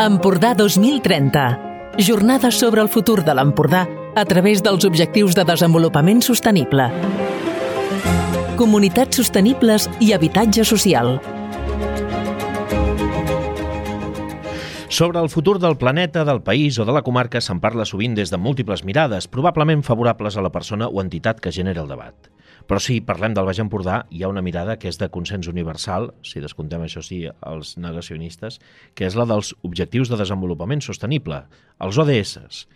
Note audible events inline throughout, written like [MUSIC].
Empordà 2030. Jornada sobre el futur de l'Empordà a través dels Objectius de Desenvolupament Sostenible. Comunitats sostenibles i habitatge social. Sobre el futur del planeta, del país o de la comarca se'n parla sovint des de múltiples mirades, probablement favorables a la persona o entitat que genera el debat. Però si parlem del Baix Empordà, hi ha una mirada que és de consens universal, si descomptem això sí els negacionistes, que és la dels Objectius de Desenvolupament Sostenible, els ODS.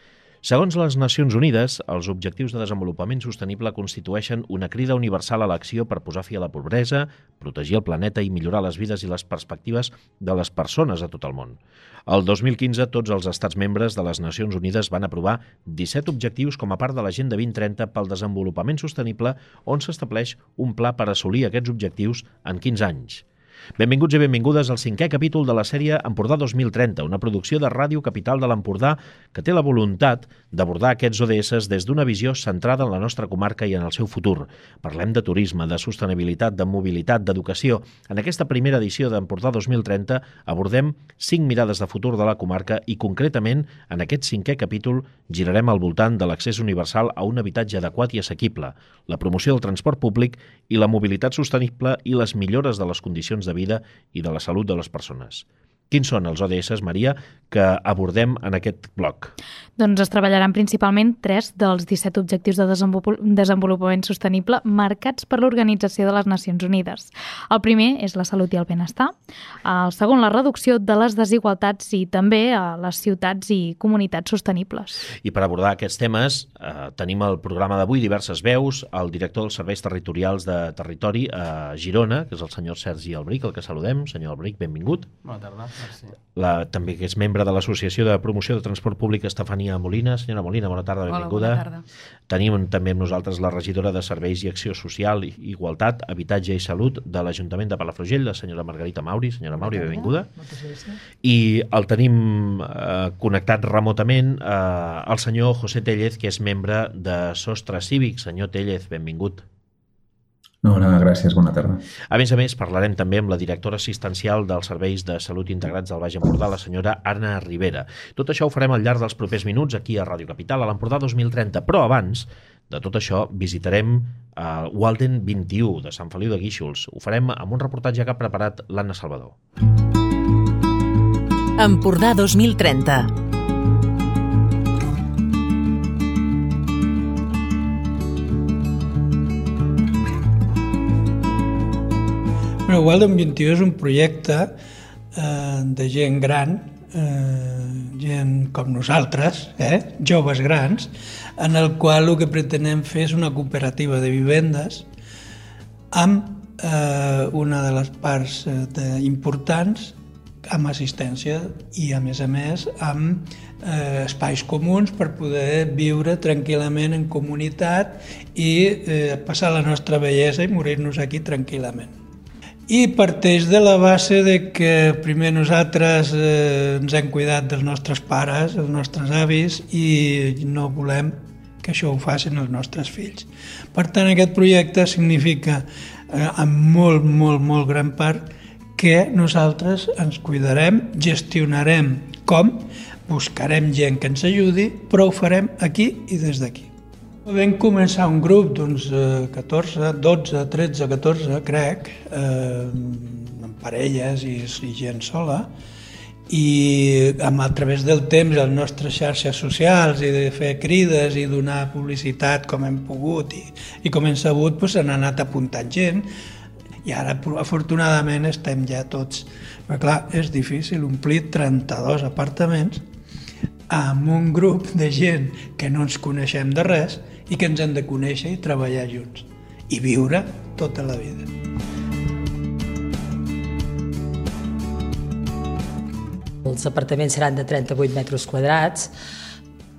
Segons les Nacions Unides, els Objectius de Desenvolupament Sostenible constitueixen una crida universal a l'acció per posar fi a la pobresa, protegir el planeta i millorar les vides i les perspectives de les persones a tot el món. El 2015, tots els estats membres de les Nacions Unides van aprovar 17 objectius com a part de l'Agenda 2030 pel desenvolupament sostenible, on s'estableix un pla per assolir aquests objectius en 15 anys. Benvinguts i benvingudes al cinquè capítol de la sèrie Empordà 2030, una producció de Ràdio Capital de l'Empordà que té la voluntat d'abordar aquests ODS des d'una visió centrada en la nostra comarca i en el seu futur. Parlem de turisme, de sostenibilitat, de mobilitat, d'educació. En aquesta primera edició d'Empordà 2030 abordem cinc mirades de futur de la comarca i concretament en aquest cinquè capítol girarem al voltant de l'accés universal a un habitatge adequat i assequible, la promoció del transport públic i la mobilitat sostenible i les millores de les condicions de vida i de la salut de les persones. Quins són els ODS, Maria, que abordem en aquest bloc? Doncs es treballaran principalment tres dels 17 objectius de desenvolupament sostenible marcats per l'Organització de les Nacions Unides. El primer és la salut i el benestar, el segon la reducció de les desigualtats i també a les ciutats i comunitats sostenibles. I per abordar aquests temes eh, tenim el programa d'avui diverses veus, el director dels serveis territorials de territori a Girona, que és el senyor Sergi Albric, el que saludem. Senyor Albric, benvingut. Bona tarda. La, també que és membre de l'Associació de Promoció de Transport Públic Estefania Molina. Senyora Molina, bona tarda, benvinguda. Hola, bona tarda. Tenim també amb nosaltres la regidora de Serveis i Acció Social, Igualtat, Habitatge i Salut de l'Ajuntament de Palafrugell, la senyora Margarita Mauri. Senyora Mauri, benvinguda. I el tenim eh, connectat remotament eh, el senyor José Tellez, que és membre de Sostre Cívic. Senyor Tellez, benvingut. No, no, gràcies, bona tarda. A més a més, parlarem també amb la directora assistencial dels Serveis de Salut Integrats del Baix Empordà, la senyora Anna Rivera. Tot això ho farem al llarg dels propers minuts aquí a Ràdio Capital, a l'Empordà 2030. Però abans de tot això, visitarem uh, Walden 21 de Sant Feliu de Guíxols. Ho farem amb un reportatge que ha preparat l'Anna Salvador. Empordà 2030. Bueno, Weldon 21 és un projecte eh, de gent gran, eh, gent com nosaltres, eh, joves grans, en el qual el que pretenem fer és una cooperativa de vivendes amb eh, una de les parts eh, de, importants amb assistència i, a més a més, amb eh, espais comuns per poder viure tranquil·lament en comunitat i eh, passar la nostra bellesa i morir-nos aquí tranquil·lament i parteix de la base de que primer nosaltres eh, ens hem cuidat dels nostres pares, els nostres avis i no volem que això ho facin els nostres fills. Per tant, aquest projecte significa eh, en molt, molt, molt gran part que nosaltres ens cuidarem, gestionarem com, buscarem gent que ens ajudi, però ho farem aquí i des d'aquí. Vam començar un grup d'uns 14, 12, 13, 14, crec, eh, amb parelles i, i gent sola, i amb, a través del temps les nostres xarxes socials i de fer crides i donar publicitat com hem pogut i, i com hem sabut doncs, anat apuntant gent. I ara afortunadament estem ja tots però clar, és difícil omplir 32 apartaments amb un grup de gent que no ens coneixem de res i que ens hem de conèixer i treballar junts i viure tota la vida. Els apartaments seran de 38 metres quadrats,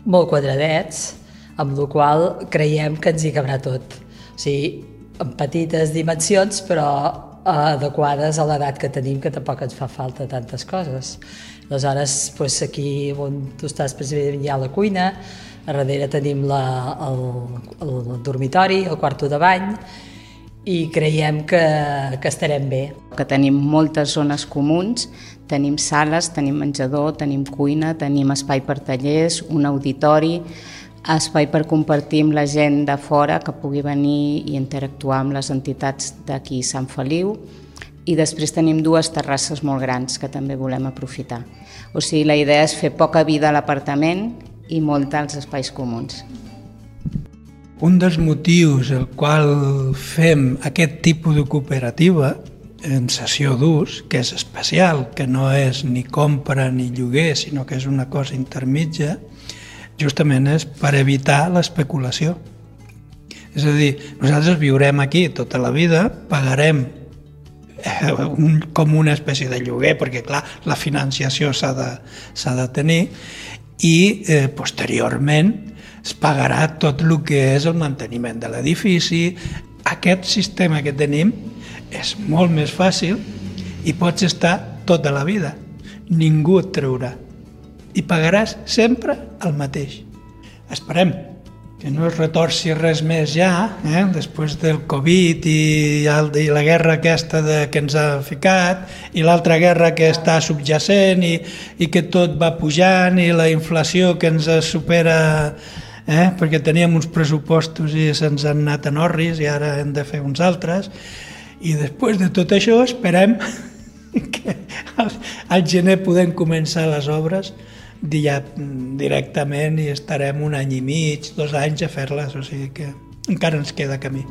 molt quadradets, amb la qual creiem que ens hi cabrà tot. O sigui, en petites dimensions, però adequades a l'edat que tenim, que tampoc ens fa falta tantes coses. Aleshores, doncs aquí on tu estàs precisament hi ha la cuina, a darrere tenim la, el, el dormitori, el quarto de bany, i creiem que, que estarem bé. Que tenim moltes zones comuns, tenim sales, tenim menjador, tenim cuina, tenim espai per tallers, un auditori, espai per compartir amb la gent de fora que pugui venir i interactuar amb les entitats d'aquí Sant Feliu i després tenim dues terrasses molt grans que també volem aprofitar. O sigui, la idea és fer poca vida a l'apartament i molta als espais comuns. Un dels motius el qual fem aquest tipus de cooperativa en sessió d'ús, que és especial, que no és ni compra ni lloguer, sinó que és una cosa intermitja, justament és per evitar l'especulació. És a dir, nosaltres viurem aquí tota la vida, pagarem eh, un, com una espècie de lloguer, perquè clar, la financiació s'ha de, de tenir, i eh, posteriorment es pagarà tot el que és el manteniment de l'edifici. Aquest sistema que tenim és molt més fàcil i pots estar tota la vida. Ningú et treurà i pagaràs sempre el mateix. Esperem que no es retorci res més ja, eh? després del Covid i, i la guerra aquesta de, que ens ha ficat, i l'altra guerra que està subjacent i, i que tot va pujant i la inflació que ens supera eh? perquè teníem uns pressupostos i se'ns han anat en orris i ara hem de fer uns altres i després de tot això esperem [LAUGHS] que al, al gener podem començar les obres ja directament i estarem un any i mig, dos anys a fer-les, o sigui que encara ens queda camí.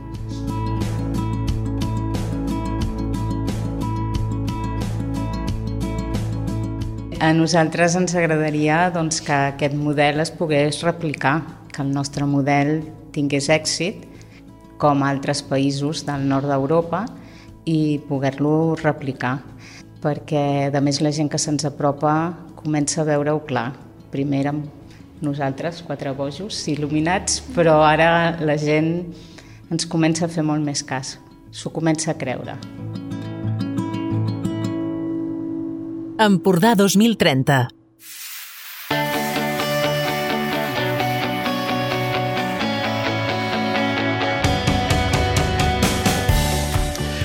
A nosaltres ens agradaria doncs, que aquest model es pogués replicar, que el nostre model tingués èxit com altres països del nord d'Europa i poder-lo replicar perquè a més la gent que se'ns apropa comença a veure-ho clar. Primer érem nosaltres, quatre bojos, il·luminats, però ara la gent ens comença a fer molt més cas. S'ho comença a creure. Empordà 2030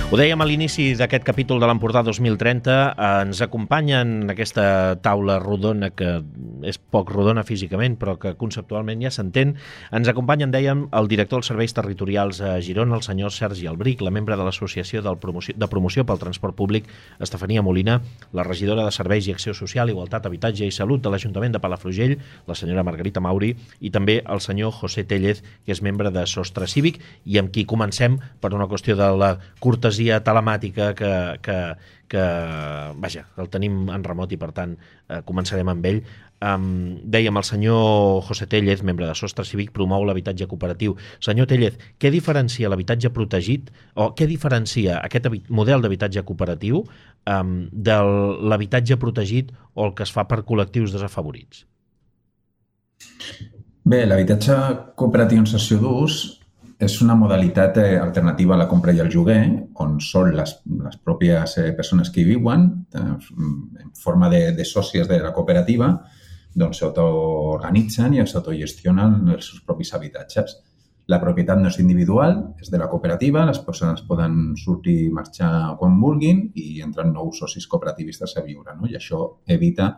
Ho dèiem a l'inici d'aquest capítol de l'Empordà 2030, eh, ens acompanyen en aquesta taula rodona, que és poc rodona físicament, però que conceptualment ja s'entén. Ens acompanyen, dèiem, el director dels serveis territorials a Girona, el senyor Sergi Albric, la membre de l'Associació Promoció, de Promoció pel Transport Públic, Estefania Molina, la regidora de Serveis i Acció Social, Igualtat, Habitatge i Salut de l'Ajuntament de Palafrugell, la senyora Margarita Mauri, i també el senyor José Tellez, que és membre de Sostre Cívic, i amb qui comencem per una qüestió de la cortesia cortesia telemàtica que, que, que vaja, el tenim en remot i per tant eh, començarem amb ell. Um, dèiem, el senyor José Tellez, membre de Sostre Cívic, promou l'habitatge cooperatiu. Senyor Tellez, què diferencia l'habitatge protegit o què diferencia aquest model d'habitatge cooperatiu um, de l'habitatge protegit o el que es fa per col·lectius desafavorits? Bé, l'habitatge cooperatiu en sessió d'ús és una modalitat eh, alternativa a la compra i al lloguer, on són les, les pròpies eh, persones que hi viuen, eh, en forma de, de sòcies de la cooperativa, doncs s'autoorganitzen i s'autogestionen els seus propis habitatges. La propietat no és individual, és de la cooperativa, les persones poden sortir i marxar quan vulguin i entren nous socis cooperativistes a viure. No? I això evita,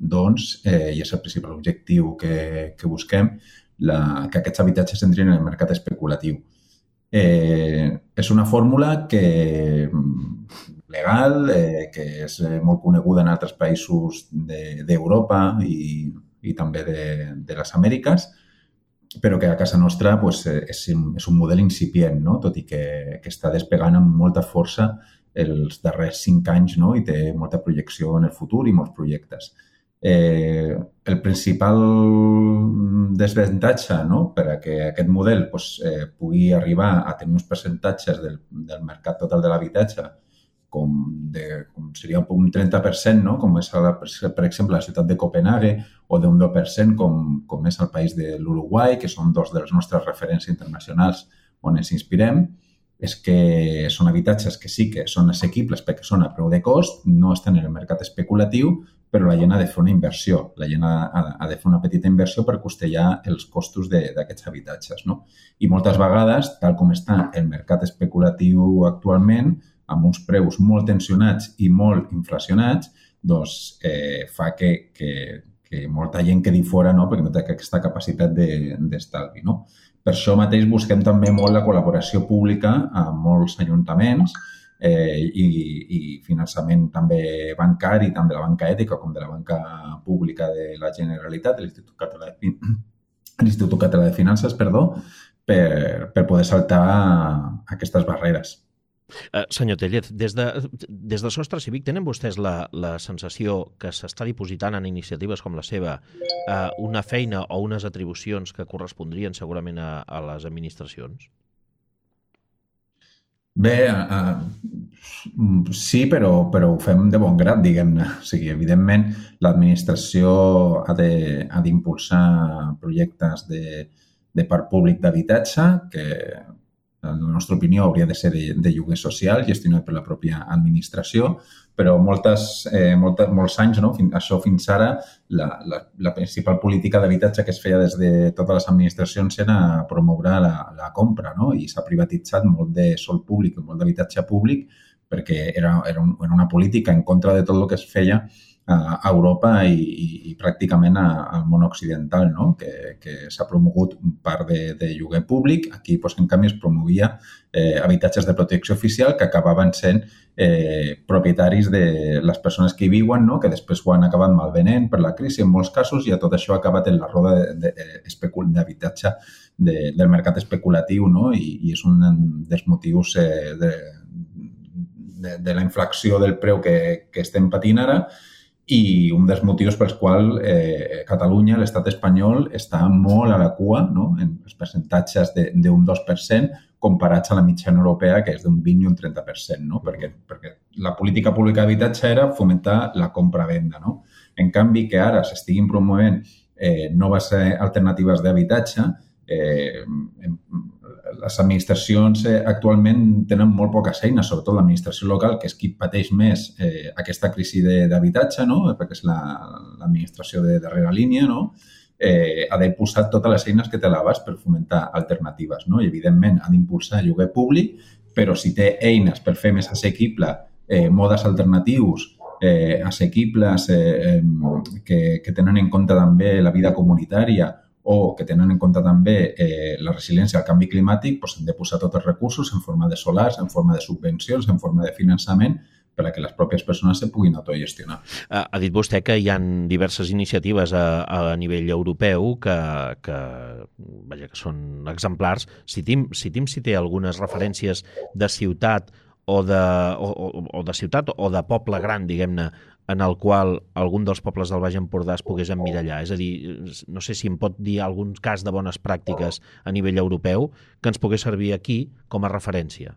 doncs, eh, i és el principal objectiu que, que busquem, la, que aquests habitatges entrin en el mercat especulatiu. Eh, és una fórmula que legal, eh, que és eh, molt coneguda en altres països d'Europa de, i, i també de, de les Amèriques, però que a casa nostra pues, eh, és, és un model incipient, no? tot i que, que està despegant amb molta força els darrers cinc anys no? i té molta projecció en el futur i molts projectes. Eh, el principal desavantatge no? per a que aquest model pues, eh, pugui arribar a tenir uns percentatges del, del mercat total de l'habitatge com, de, com seria un 30%, no? com és, la, per exemple, la ciutat de Copenhague o d'un 2% com, com és el país de l'Uruguai, que són dos dels nostres referents internacionals on ens inspirem, és que són habitatges que sí que són assequibles perquè són a preu de cost, no estan en el mercat especulatiu, però la gent ha de fer una inversió. La gent ha, ha, de fer una petita inversió per costellar els costos d'aquests habitatges. No? I moltes vegades, tal com està el mercat especulatiu actualment, amb uns preus molt tensionats i molt inflacionats, doncs eh, fa que, que, que molta gent quedi fora no? perquè no té aquesta capacitat d'estalvi. De, no? Per això mateix busquem també molt la col·laboració pública amb molts ajuntaments eh, i, i finançament també bancari, tant de la banca ètica com de la banca pública de la Generalitat, de l'Institut Català de, [CLEARS THROAT] l'Institut Català de Finances, perdó, per, per poder saltar aquestes barreres. Uh, senyor Tellez, des de, des de Sostre Cívic tenen vostès la, la sensació que s'està dipositant en iniciatives com la seva uh, una feina o unes atribucions que correspondrien segurament a, a les administracions? Bé, uh, sí, però, però ho fem de bon grat, diguem-ne. O sigui, evidentment, l'administració ha d'impulsar projectes de, de parc públic d'habitatge que en la nostra opinió, hauria de ser de, de lloguer social, gestionat per la pròpia administració, però moltes, eh, moltes, molts anys, no? Fin, això fins ara, la, la, la principal política d'habitatge que es feia des de totes les administracions era promoure la, la compra, no? I s'ha privatitzat molt de sol públic, molt d'habitatge públic, perquè era, era, un, era una política en contra de tot el que es feia a Europa i, i, i pràcticament al món occidental, no? que, que s'ha promogut un part de, de lloguer públic. Aquí, doncs, en canvi, es promovia eh, habitatges de protecció oficial que acabaven sent eh, propietaris de les persones que hi viuen, no? que després ho han acabat malvenent per la crisi en molts casos i a tot això ha acabat en la roda d'habitatge de, de, del mercat especulatiu no? I, i és un dels motius eh, de, de, de la inflació del preu que, que estem patint ara i un dels motius pels quals eh, Catalunya, l'estat espanyol, està molt a la cua no? en els percentatges d'un 2% comparats a la mitjana europea, que és d'un 20 i un 30%, no? perquè, perquè la política pública d'habitatge era fomentar la compra-venda. No? En canvi, que ara s'estiguin promovent eh, noves eh, alternatives d'habitatge, eh, les administracions eh, actualment tenen molt poques eines, sobretot l'administració local, que és qui pateix més eh, aquesta crisi d'habitatge, no? perquè és l'administració la, de darrera línia, no? eh, ha d'impulsar totes les eines que té a l'abast per fomentar alternatives. No? I, evidentment, ha d'impulsar lloguer públic, però si té eines per fer més assequible eh, modes alternatius, eh, assequibles, eh, eh, que, que tenen en compte també la vida comunitària o que tenen en compte també eh, la resiliència al canvi climàtic, doncs hem de posar tots els recursos en forma de solars, en forma de subvencions, en forma de finançament, per a que les pròpies persones se puguin autogestionar. Ha dit vostè que hi han diverses iniciatives a, a nivell europeu que, que, vaja, que són exemplars. Citim, citim si té algunes referències de ciutat o de, o, o, o de ciutat o de poble gran, diguem-ne, en el qual algun dels pobles del Baix Empordà es pogués emmirallar? És a dir, no sé si em pot dir algun cas de bones pràctiques a nivell europeu que ens pogués servir aquí com a referència.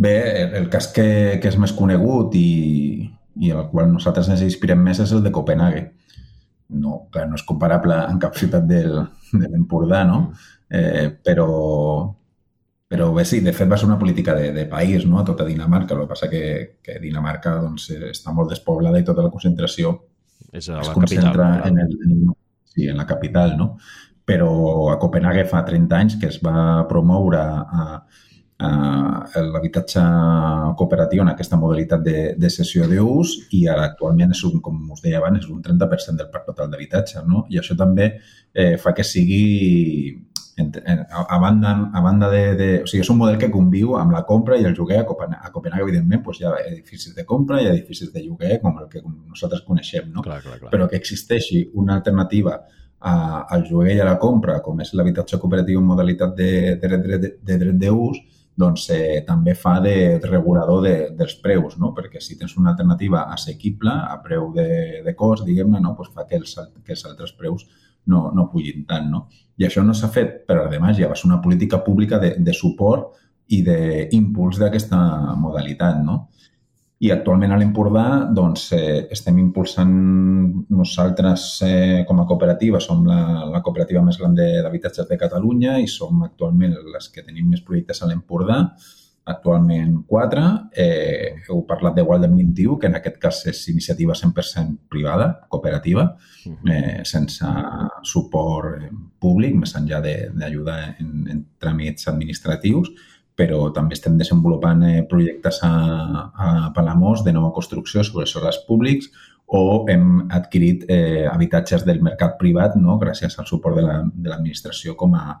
Bé, el cas que, que és més conegut i, i el qual nosaltres ens inspirem més és el de Copenhague. No, clar, no és comparable en cap ciutat del, de l'Empordà, no? Eh, però, però bé, sí, de fet va ser una política de, de país, no?, a tota Dinamarca. El que passa que, que Dinamarca doncs, està molt despoblada i tota la concentració és a la es concentra capital, en, el, en, sí, en la capital, no? Però a Copenhague fa 30 anys que es va promoure a, a l'habitatge cooperatiu en aquesta modalitat de, de sessió d'ús i ara actualment és un, com us deia abans, és un 30% del parc total d'habitatge, no? I això també eh, fa que sigui a, a banda, a banda de, de... O sigui, és un model que conviu amb la compra i el lloguer a Copenhague. A Copenhague, evidentment, doncs hi ha edificis de compra i edificis de lloguer, com el que nosaltres coneixem, no? Clar, clar, clar. Però que existeixi una alternativa a, al lloguer i a la compra, com és l'habitatge cooperatiu en modalitat de, de, de, de, de dret d'ús, doncs eh, també fa de regulador de, dels preus, no? perquè si tens una alternativa assequible a preu de, de cost, diguem-ne, no? pues fa que els, que els altres preus no, no pugin tant. No? I això no s'ha fet per art de màgia, va ser una política pública de, de suport i d'impuls d'aquesta modalitat. No? I actualment a l'Empordà doncs, eh, estem impulsant nosaltres eh, com a cooperativa, som la, la cooperativa més gran d'habitatges de Catalunya i som actualment les que tenim més projectes a l'Empordà. Actualment quatre. Eh, heu parlat de Walden 21, que en aquest cas és iniciativa 100% privada, cooperativa, eh, sense suport públic, més enllà d'ajuda en, en tràmits administratius, però també estem desenvolupant eh, projectes a, a Palamós de nova construcció sobre soles públics o hem adquirit eh, habitatges del mercat privat no? gràcies al suport de l'administració la, com, a,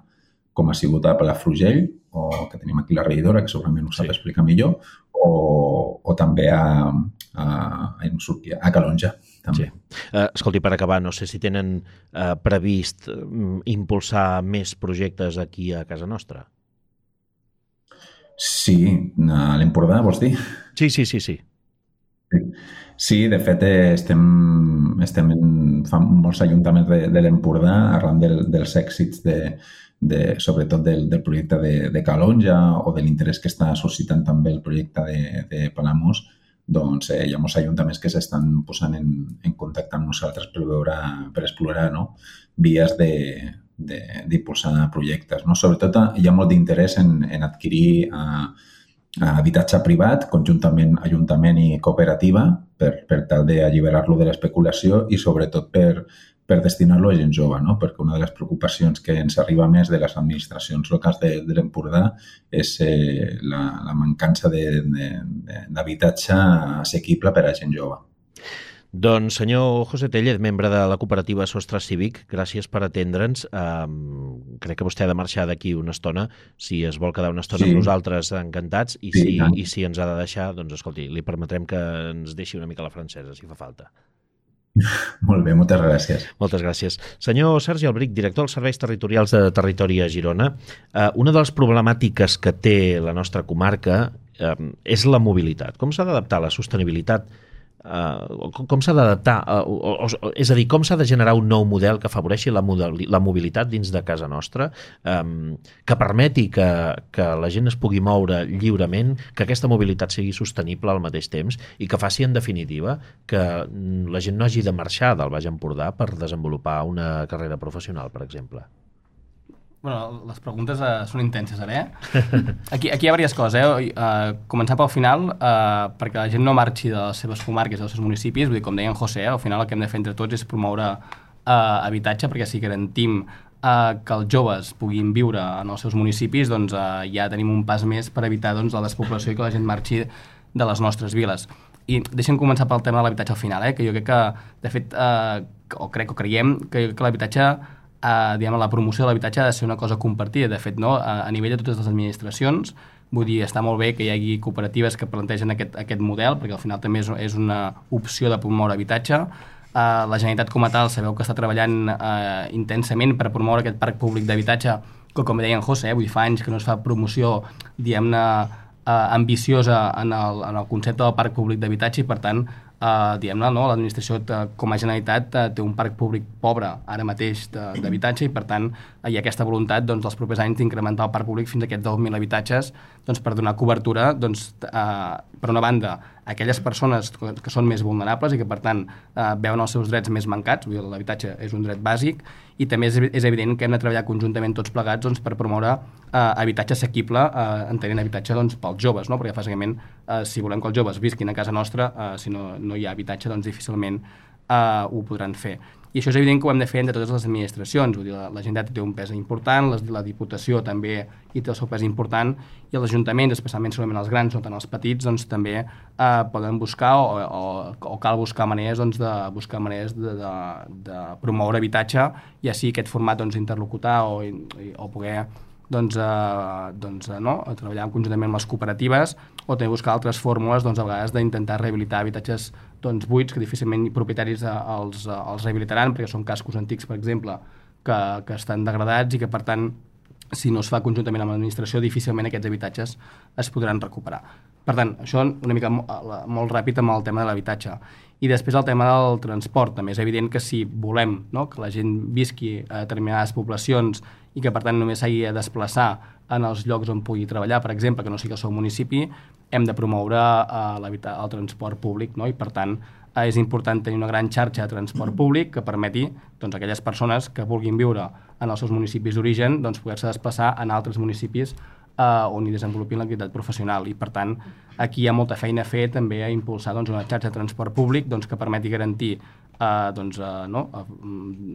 com ha sigut a Palafrugell o que tenim aquí la regidora, que segurament ho sap sí. explicar millor, o, o també a, a, a, a Calonja. També. Sí. Uh, escolti, per acabar, no sé si tenen uh, previst uh, impulsar més projectes aquí a casa nostra. Sí, a l'Empordà, vols dir? Sí, sí, sí, sí. Sí, de fet estem, estem en, fa molts ajuntaments de, de l'Empordà arran del, dels èxits de, de, sobretot del, del projecte de, de Calonja o de l'interès que està suscitant també el projecte de, de Palamós, doncs eh, hi ha molts ajuntaments que s'estan posant en, en contacte amb nosaltres per veure, per explorar no? vies de, d'impulsar projectes. No? Sobretot hi ha molt d'interès en, en adquirir uh, habitatge privat, conjuntament Ajuntament i cooperativa, per, per tal d'alliberar-lo de l'especulació i sobretot per, per destinar-lo a gent jove, no? perquè una de les preocupacions que ens arriba més de les administracions locals de, de l'Empordà és eh, la, la mancança d'habitatge assequible per a gent jove. Doncs senyor José Tellez, membre de la cooperativa Sostre Cívic, gràcies per atendre'ns. Um, crec que vostè ha de marxar d'aquí una estona. Si es vol quedar una estona sí. amb nosaltres, encantats. I, sí, si. I si ens ha de deixar, doncs escolti, li permetrem que ens deixi una mica la francesa, si fa falta. [LAUGHS] Molt bé, moltes gràcies. Moltes gràcies. Senyor Sergi Albric, director dels Serveis Territorials de Territori a Girona, uh, una de les problemàtiques que té la nostra comarca uh, és la mobilitat. Com s'ha d'adaptar la sostenibilitat Uh, com s'ha d'adaptar, uh, és a dir, com s'ha de generar un nou model que afavoreixi la, model, la mobilitat dins de casa nostra, um, que permeti que, que la gent es pugui moure lliurement, que aquesta mobilitat sigui sostenible al mateix temps i que faci, en definitiva, que la gent no hagi de marxar del Baix Empordà per desenvolupar una carrera professional, per exemple. Bueno, les preguntes uh, són intenses, ara, eh? Aquí, aquí hi ha diverses coses, eh? Uh, començar pel final, uh, perquè la gent no marxi de les seves comarques, dels seus municipis, vull dir, com deia en José, al final el que hem de fer entre tots és promoure uh, habitatge, perquè si garantim uh, que els joves puguin viure en els seus municipis, doncs uh, ja tenim un pas més per evitar doncs, la despoblació i que la gent marxi de les nostres viles. I deixem començar pel tema de l'habitatge al final, eh? que jo crec que, de fet, uh, o crec o creiem que, que l'habitatge eh, diguem, la promoció de l'habitatge ha de ser una cosa compartida. De fet, no? a, a nivell de totes les administracions, vull dir, està molt bé que hi hagi cooperatives que plantegen aquest, aquest model, perquè al final també és, és una opció de promoure habitatge. Uh, la Generalitat com a tal sabeu que està treballant uh, intensament per promoure aquest parc públic d'habitatge que, com deia en José, eh, vull fa anys que no es fa promoció, diguem-ne, uh, ambiciosa en el, en el concepte del parc públic d'habitatge i, per tant, eh, diguem-ne, no? l'administració com a Generalitat eh, té un parc públic pobre ara mateix d'habitatge i per tant hi ha aquesta voluntat doncs, dels propers anys d'incrementar el parc públic fins a aquests 10.000 habitatges doncs, per donar cobertura doncs, eh, per una banda aquelles persones que són més vulnerables i que per tant eh, veuen els seus drets més mancats, l'habitatge és un dret bàsic i també és, és evident que hem de treballar conjuntament tots plegats doncs, per promoure eh, habitatge assequible, eh, entenent habitatge doncs, pels joves, no? perquè bàsicament eh, si volem que els joves visquin a casa nostra, eh, si no, no hi ha habitatge, doncs difícilment eh, ho podran fer. I això és evident que ho hem de fer entre totes les administracions, vull dir, la, la Generalitat té un pes important, la, la Diputació també hi té el seu pes important, i els ajuntaments, especialment segurament els grans, no tant els petits, doncs també eh, poden buscar o, o, o cal buscar maneres doncs, de buscar maneres de, de, de promoure habitatge, i així aquest format doncs, interlocutar o, o poder doncs, eh, doncs, eh, no? treballar conjuntament amb les cooperatives o també buscar altres fórmules doncs, a vegades d'intentar rehabilitar habitatges doncs, buits que difícilment propietaris els, els rehabilitaran perquè són cascos antics, per exemple, que, que estan degradats i que, per tant, si no es fa conjuntament amb l'administració, difícilment aquests habitatges es podran recuperar. Per tant, això una mica molt ràpid amb el tema de l'habitatge. I després el tema del transport. També és evident que si volem no, que la gent visqui a determinades poblacions i que per tant només s'hagi de desplaçar en els llocs on pugui treballar, per exemple, que no sigui el seu municipi, hem de promoure eh, el transport públic no? i per tant eh, és important tenir una gran xarxa de transport públic que permeti doncs, aquelles persones que vulguin viure en els seus municipis d'origen doncs, poder-se desplaçar en altres municipis eh, on hi desenvolupin l'activitat professional i per tant aquí hi ha molta feina a fer també a impulsar doncs, una xarxa de transport públic doncs, que permeti garantir eh, doncs, eh, no? eh,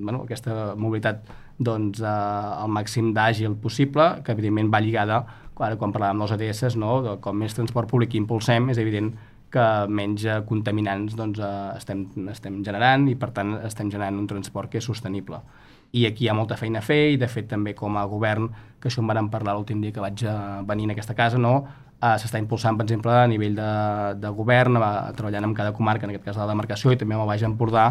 bueno, aquesta mobilitat doncs, eh, el màxim d'àgil possible, que evidentment va lligada, ara quan parlàvem dels ATS, no? de com més transport públic impulsem, és evident que menys eh, contaminants doncs, eh, estem, estem generant i per tant estem generant un transport que és sostenible. I aquí hi ha molta feina a fer i de fet també com a govern, que això en vam parlar l'últim dia que vaig venir en aquesta casa, no? Uh, s'està impulsant, per exemple, a nivell de, de govern, uh, treballant amb cada comarca, en aquest cas la demarcació, i també amb el Baix Empordà,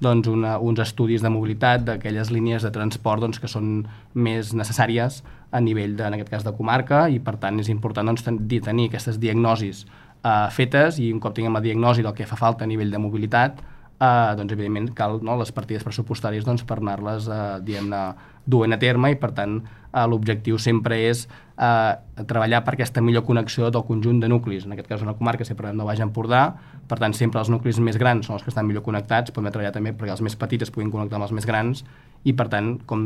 doncs una, uns estudis de mobilitat d'aquelles línies de transport doncs, que són més necessàries a nivell, de, en aquest cas, de comarca, i per tant és important doncs, tenir aquestes diagnosis uh, fetes i un cop tinguem la diagnosi del que fa falta a nivell de mobilitat, uh, doncs evidentment cal no, les partides pressupostàries doncs, per anar-les uh, diguem-ne duent a terme i per tant uh, l'objectiu sempre és uh, treballar per aquesta millor connexió del conjunt de nuclis, en aquest cas una comarca sempre parlem de Baix Empordà, per tant sempre els nuclis més grans són els que estan millor connectats, podem treballar també perquè els més petits es puguin connectar amb els més grans. I per tant com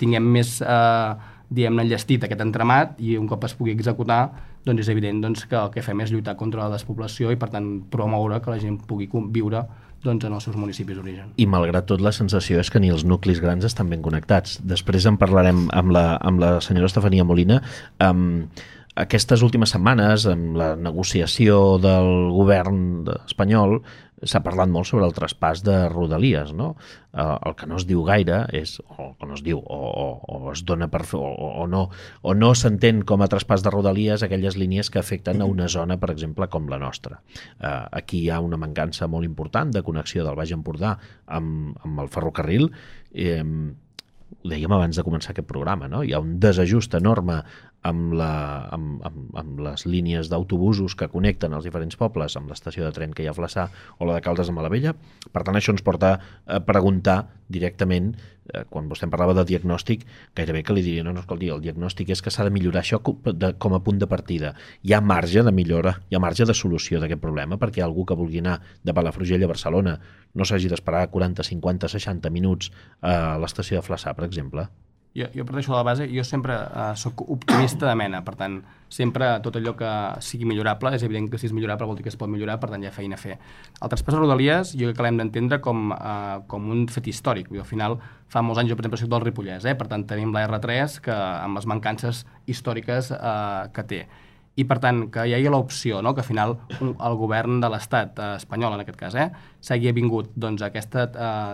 tinguem més uh, diguem-ne enllestit aquest entramat i un cop es pugui executar doncs és evident doncs, que el que fem és lluitar contra la despoblació i per tant promoure que la gent pugui viure doncs, en els seus municipis d'origen. I malgrat tot la sensació és que ni els nuclis grans estan ben connectats. Després en parlarem amb la, amb la senyora Estefania Molina. Um, aquestes últimes setmanes, amb la negociació del govern espanyol, s'ha parlat molt sobre el traspàs de Rodalies, no? Eh, el que no es diu gaire és, o que no es diu, o, o, o es dona per o, o no, o no s'entén com a traspàs de Rodalies aquelles línies que afecten a una zona, per exemple, com la nostra. Eh, aquí hi ha una mancança molt important de connexió del Baix Empordà amb, amb el ferrocarril, eh, ho dèiem abans de començar aquest programa, no? hi ha un desajust enorme amb, la, amb, amb, amb les línies d'autobusos que connecten els diferents pobles amb l'estació de tren que hi ha a Flaçà o la de Caldes de Malavella. Per tant, això ens porta a preguntar directament, eh, quan vostè em parlava de diagnòstic, gairebé que li diria, no, no, escolti, el diagnòstic és que s'ha de millorar això de, com a punt de partida. Hi ha marge de millora, hi ha marge de solució d'aquest problema, perquè algú que vulgui anar de Palafrugell a Barcelona no s'hagi d'esperar 40, 50, 60 minuts a l'estació de Flaçà, per exemple jo, jo parteixo de la base, jo sempre uh, sóc optimista de mena, per tant, sempre tot allò que sigui millorable, és evident que si és millorable vol dir que es pot millorar, per tant hi ha feina a fer. El traspàs de Rodalies jo crec que l'hem d'entendre com, uh, com un fet històric, al final fa molts anys jo per exemple soc del Ripollès, eh? per tant tenim la R3 que, amb les mancances històriques uh, que té i per tant que hi hagi l'opció no? que al final un, el govern de l'estat eh, espanyol en aquest cas eh, s'hagi vingut doncs, aquest eh,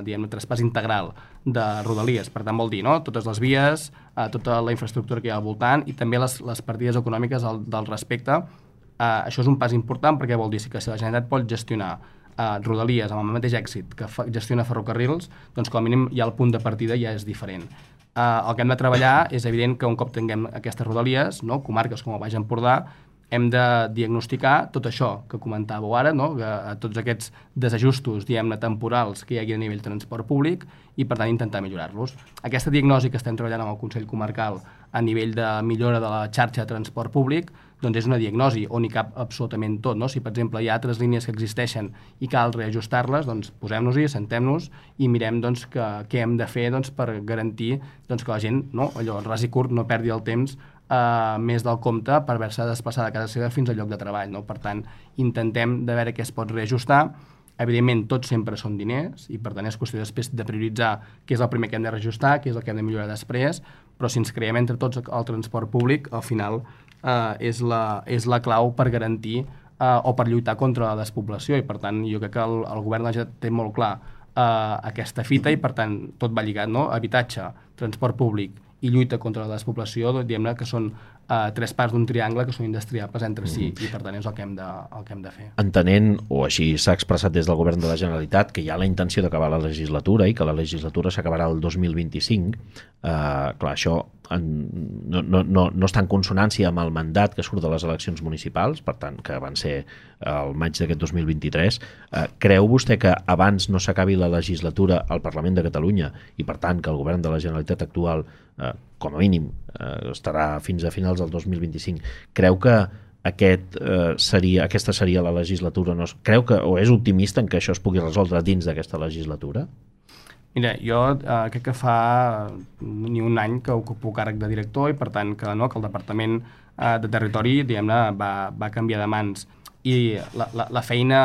diguem, traspàs integral de Rodalies, per tant vol dir no? totes les vies, eh, tota la infraestructura que hi ha al voltant i també les, les partides econòmiques del, del respecte eh, això és un pas important perquè vol dir que si la Generalitat pot gestionar eh, Rodalies amb el mateix èxit que fa, gestiona ferrocarrils, doncs com a mínim ja el punt de partida ja és diferent eh, el que hem de treballar és evident que un cop tinguem aquestes rodalies, no, comarques com el Baix Empordà, hem de diagnosticar tot això que comentàveu ara, no? que, tots aquests desajustos, diguem-ne, temporals que hi hagi a nivell transport públic i, per tant, intentar millorar-los. Aquesta diagnosi que estem treballant amb el Consell Comarcal a nivell de millora de la xarxa de transport públic doncs és una diagnosi on hi cap absolutament tot. No? Si, per exemple, hi ha altres línies que existeixen i cal reajustar-les, doncs posem-nos-hi, sentem-nos i mirem doncs, que, què hem de fer doncs, per garantir doncs, que la gent, no? allò, ras i curt, no perdi el temps eh, més del compte per haver-se de desplaçar de casa seva fins al lloc de treball. No? Per tant, intentem de veure què es pot reajustar. Evidentment, tot sempre són diners i, per tant, és qüestió després de prioritzar què és el primer que hem de reajustar, què és el que hem de millorar després, però si ens creiem entre tots el transport públic, al final eh, és, la, és la clau per garantir eh, o per lluitar contra la despoblació i per tant jo crec que el, el govern la té molt clar eh, aquesta fita i per tant tot va lligat, no? habitatge, transport públic i lluita contra la despoblació, diguem-ne que són uh, tres parts d'un triangle que són indestriables entre si mm. i per tant és el que hem de, el que hem de fer. Entenent, o així s'ha expressat des del govern de la Generalitat, que hi ha la intenció d'acabar la legislatura i que la legislatura s'acabarà el 2025, eh, clar, això en, no, no, no, no està en consonància amb el mandat que surt de les eleccions municipals, per tant, que van ser el maig d'aquest 2023. Eh, creu vostè que abans no s'acabi la legislatura al Parlament de Catalunya i, per tant, que el govern de la Generalitat actual, eh, com a mínim, eh, estarà fins a finals del 2025, creu que aquest, eh, seria, aquesta seria la legislatura? No, creu que, o és optimista en que això es pugui resoldre dins d'aquesta legislatura? Mira, jo eh, crec que fa ni un any que ocupo càrrec de director i per tant que, no, que el Departament eh, de Territori diguem-ne va, va canviar de mans i la, la, la feina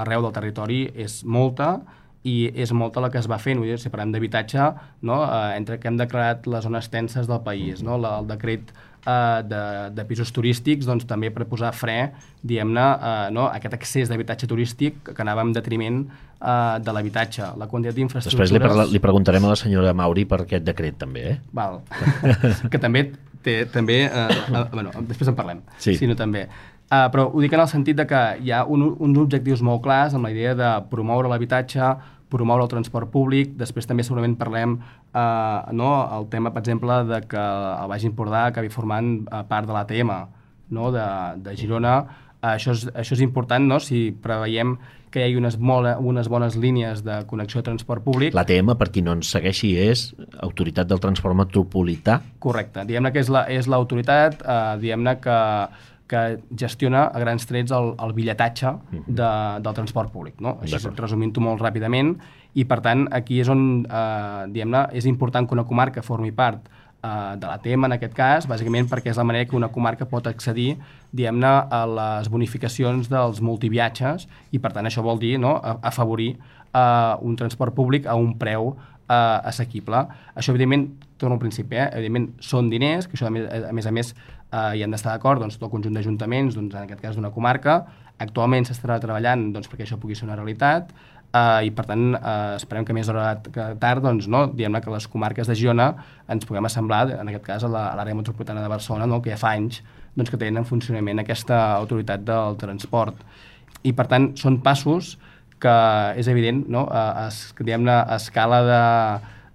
arreu del territori és molta i és molta la que es va fent, vull dir, si parlem d'habitatge, no? eh, entre que hem declarat les zones tenses del país, no? la, el decret eh, de, de pisos turístics, doncs també per posar fre, diguem-ne, eh, no? aquest accés d'habitatge turístic que anava en detriment eh, de l'habitatge, la quantitat d'infraestructures... Després li, parla, li preguntarem a la senyora Mauri per aquest decret també, eh? Val. [LAUGHS] que també té, també, eh, eh, bueno, després en parlem, Sí. sinó també. Uh, però ho dic en el sentit de que hi ha un, uns objectius molt clars amb la idea de promoure l'habitatge, promoure el transport públic, després també segurament parlem uh, no, el tema, per exemple, de que el Baix Empordà acabi formant uh, part de l'ATM no, de, de Girona. Uh, això, és, això és important no? si preveiem que hi hagi unes, mola, unes bones línies de connexió de transport públic. L'ATM, per qui no ens segueixi, és Autoritat del Transport Metropolità. Correcte. Diguem-ne que és la- és l'autoritat, eh, diguem-ne que, que gestiona a grans trets el, el bitlletatge de, del transport públic. No? Així resumint-ho molt ràpidament. I, per tant, aquí és on, eh, diguem-ne, és important que una comarca formi part eh, de l'ATM, en aquest cas, bàsicament perquè és la manera que una comarca pot accedir, diguem-ne, a les bonificacions dels multiviatges i, per tant, això vol dir no, afavorir eh, un transport públic a un preu eh, assequible. Això, evidentment, torno al principi, eh? evidentment, són diners, que això, a més a més, a més eh, hi han d'estar d'acord doncs, tot el conjunt d'ajuntaments, doncs, en aquest cas d'una comarca. Actualment s'estarà treballant doncs, perquè això pugui ser una realitat eh, i, per tant, eh, esperem que més d'hora que tard doncs, no? diguem que les comarques de Girona ens puguem assemblar, en aquest cas, a l'àrea metropolitana de Barcelona, no? que ja fa anys doncs, que tenen en funcionament aquesta autoritat del transport. I, per tant, són passos que és evident, no? a, a, diguem-ne, a escala de,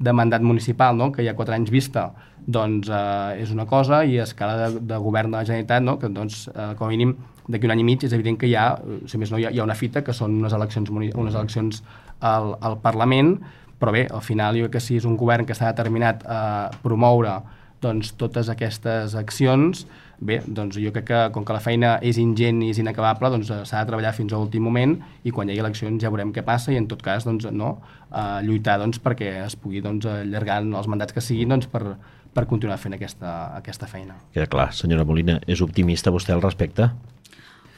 de mandat municipal, no? que hi ha quatre anys vista, doncs eh, és una cosa, i a escala de, de govern de la Generalitat, no? que doncs, eh, com a mínim d'aquí un any i mig és evident que hi ha, si més no, hi ha, hi ha una fita, que són unes eleccions, unes eleccions al, al Parlament, però bé, al final jo crec que si és un govern que està determinat a promoure doncs, totes aquestes accions, bé, doncs jo crec que com que la feina és ingent i és inacabable, doncs eh, s'ha de treballar fins a l'últim moment i quan hi hagi eleccions ja veurem què passa i en tot cas doncs, no, eh, lluitar doncs, perquè es pugui doncs, allargar els mandats que siguin doncs, per, per continuar fent aquesta, aquesta feina. Queda clar, senyora Molina, és optimista vostè al respecte?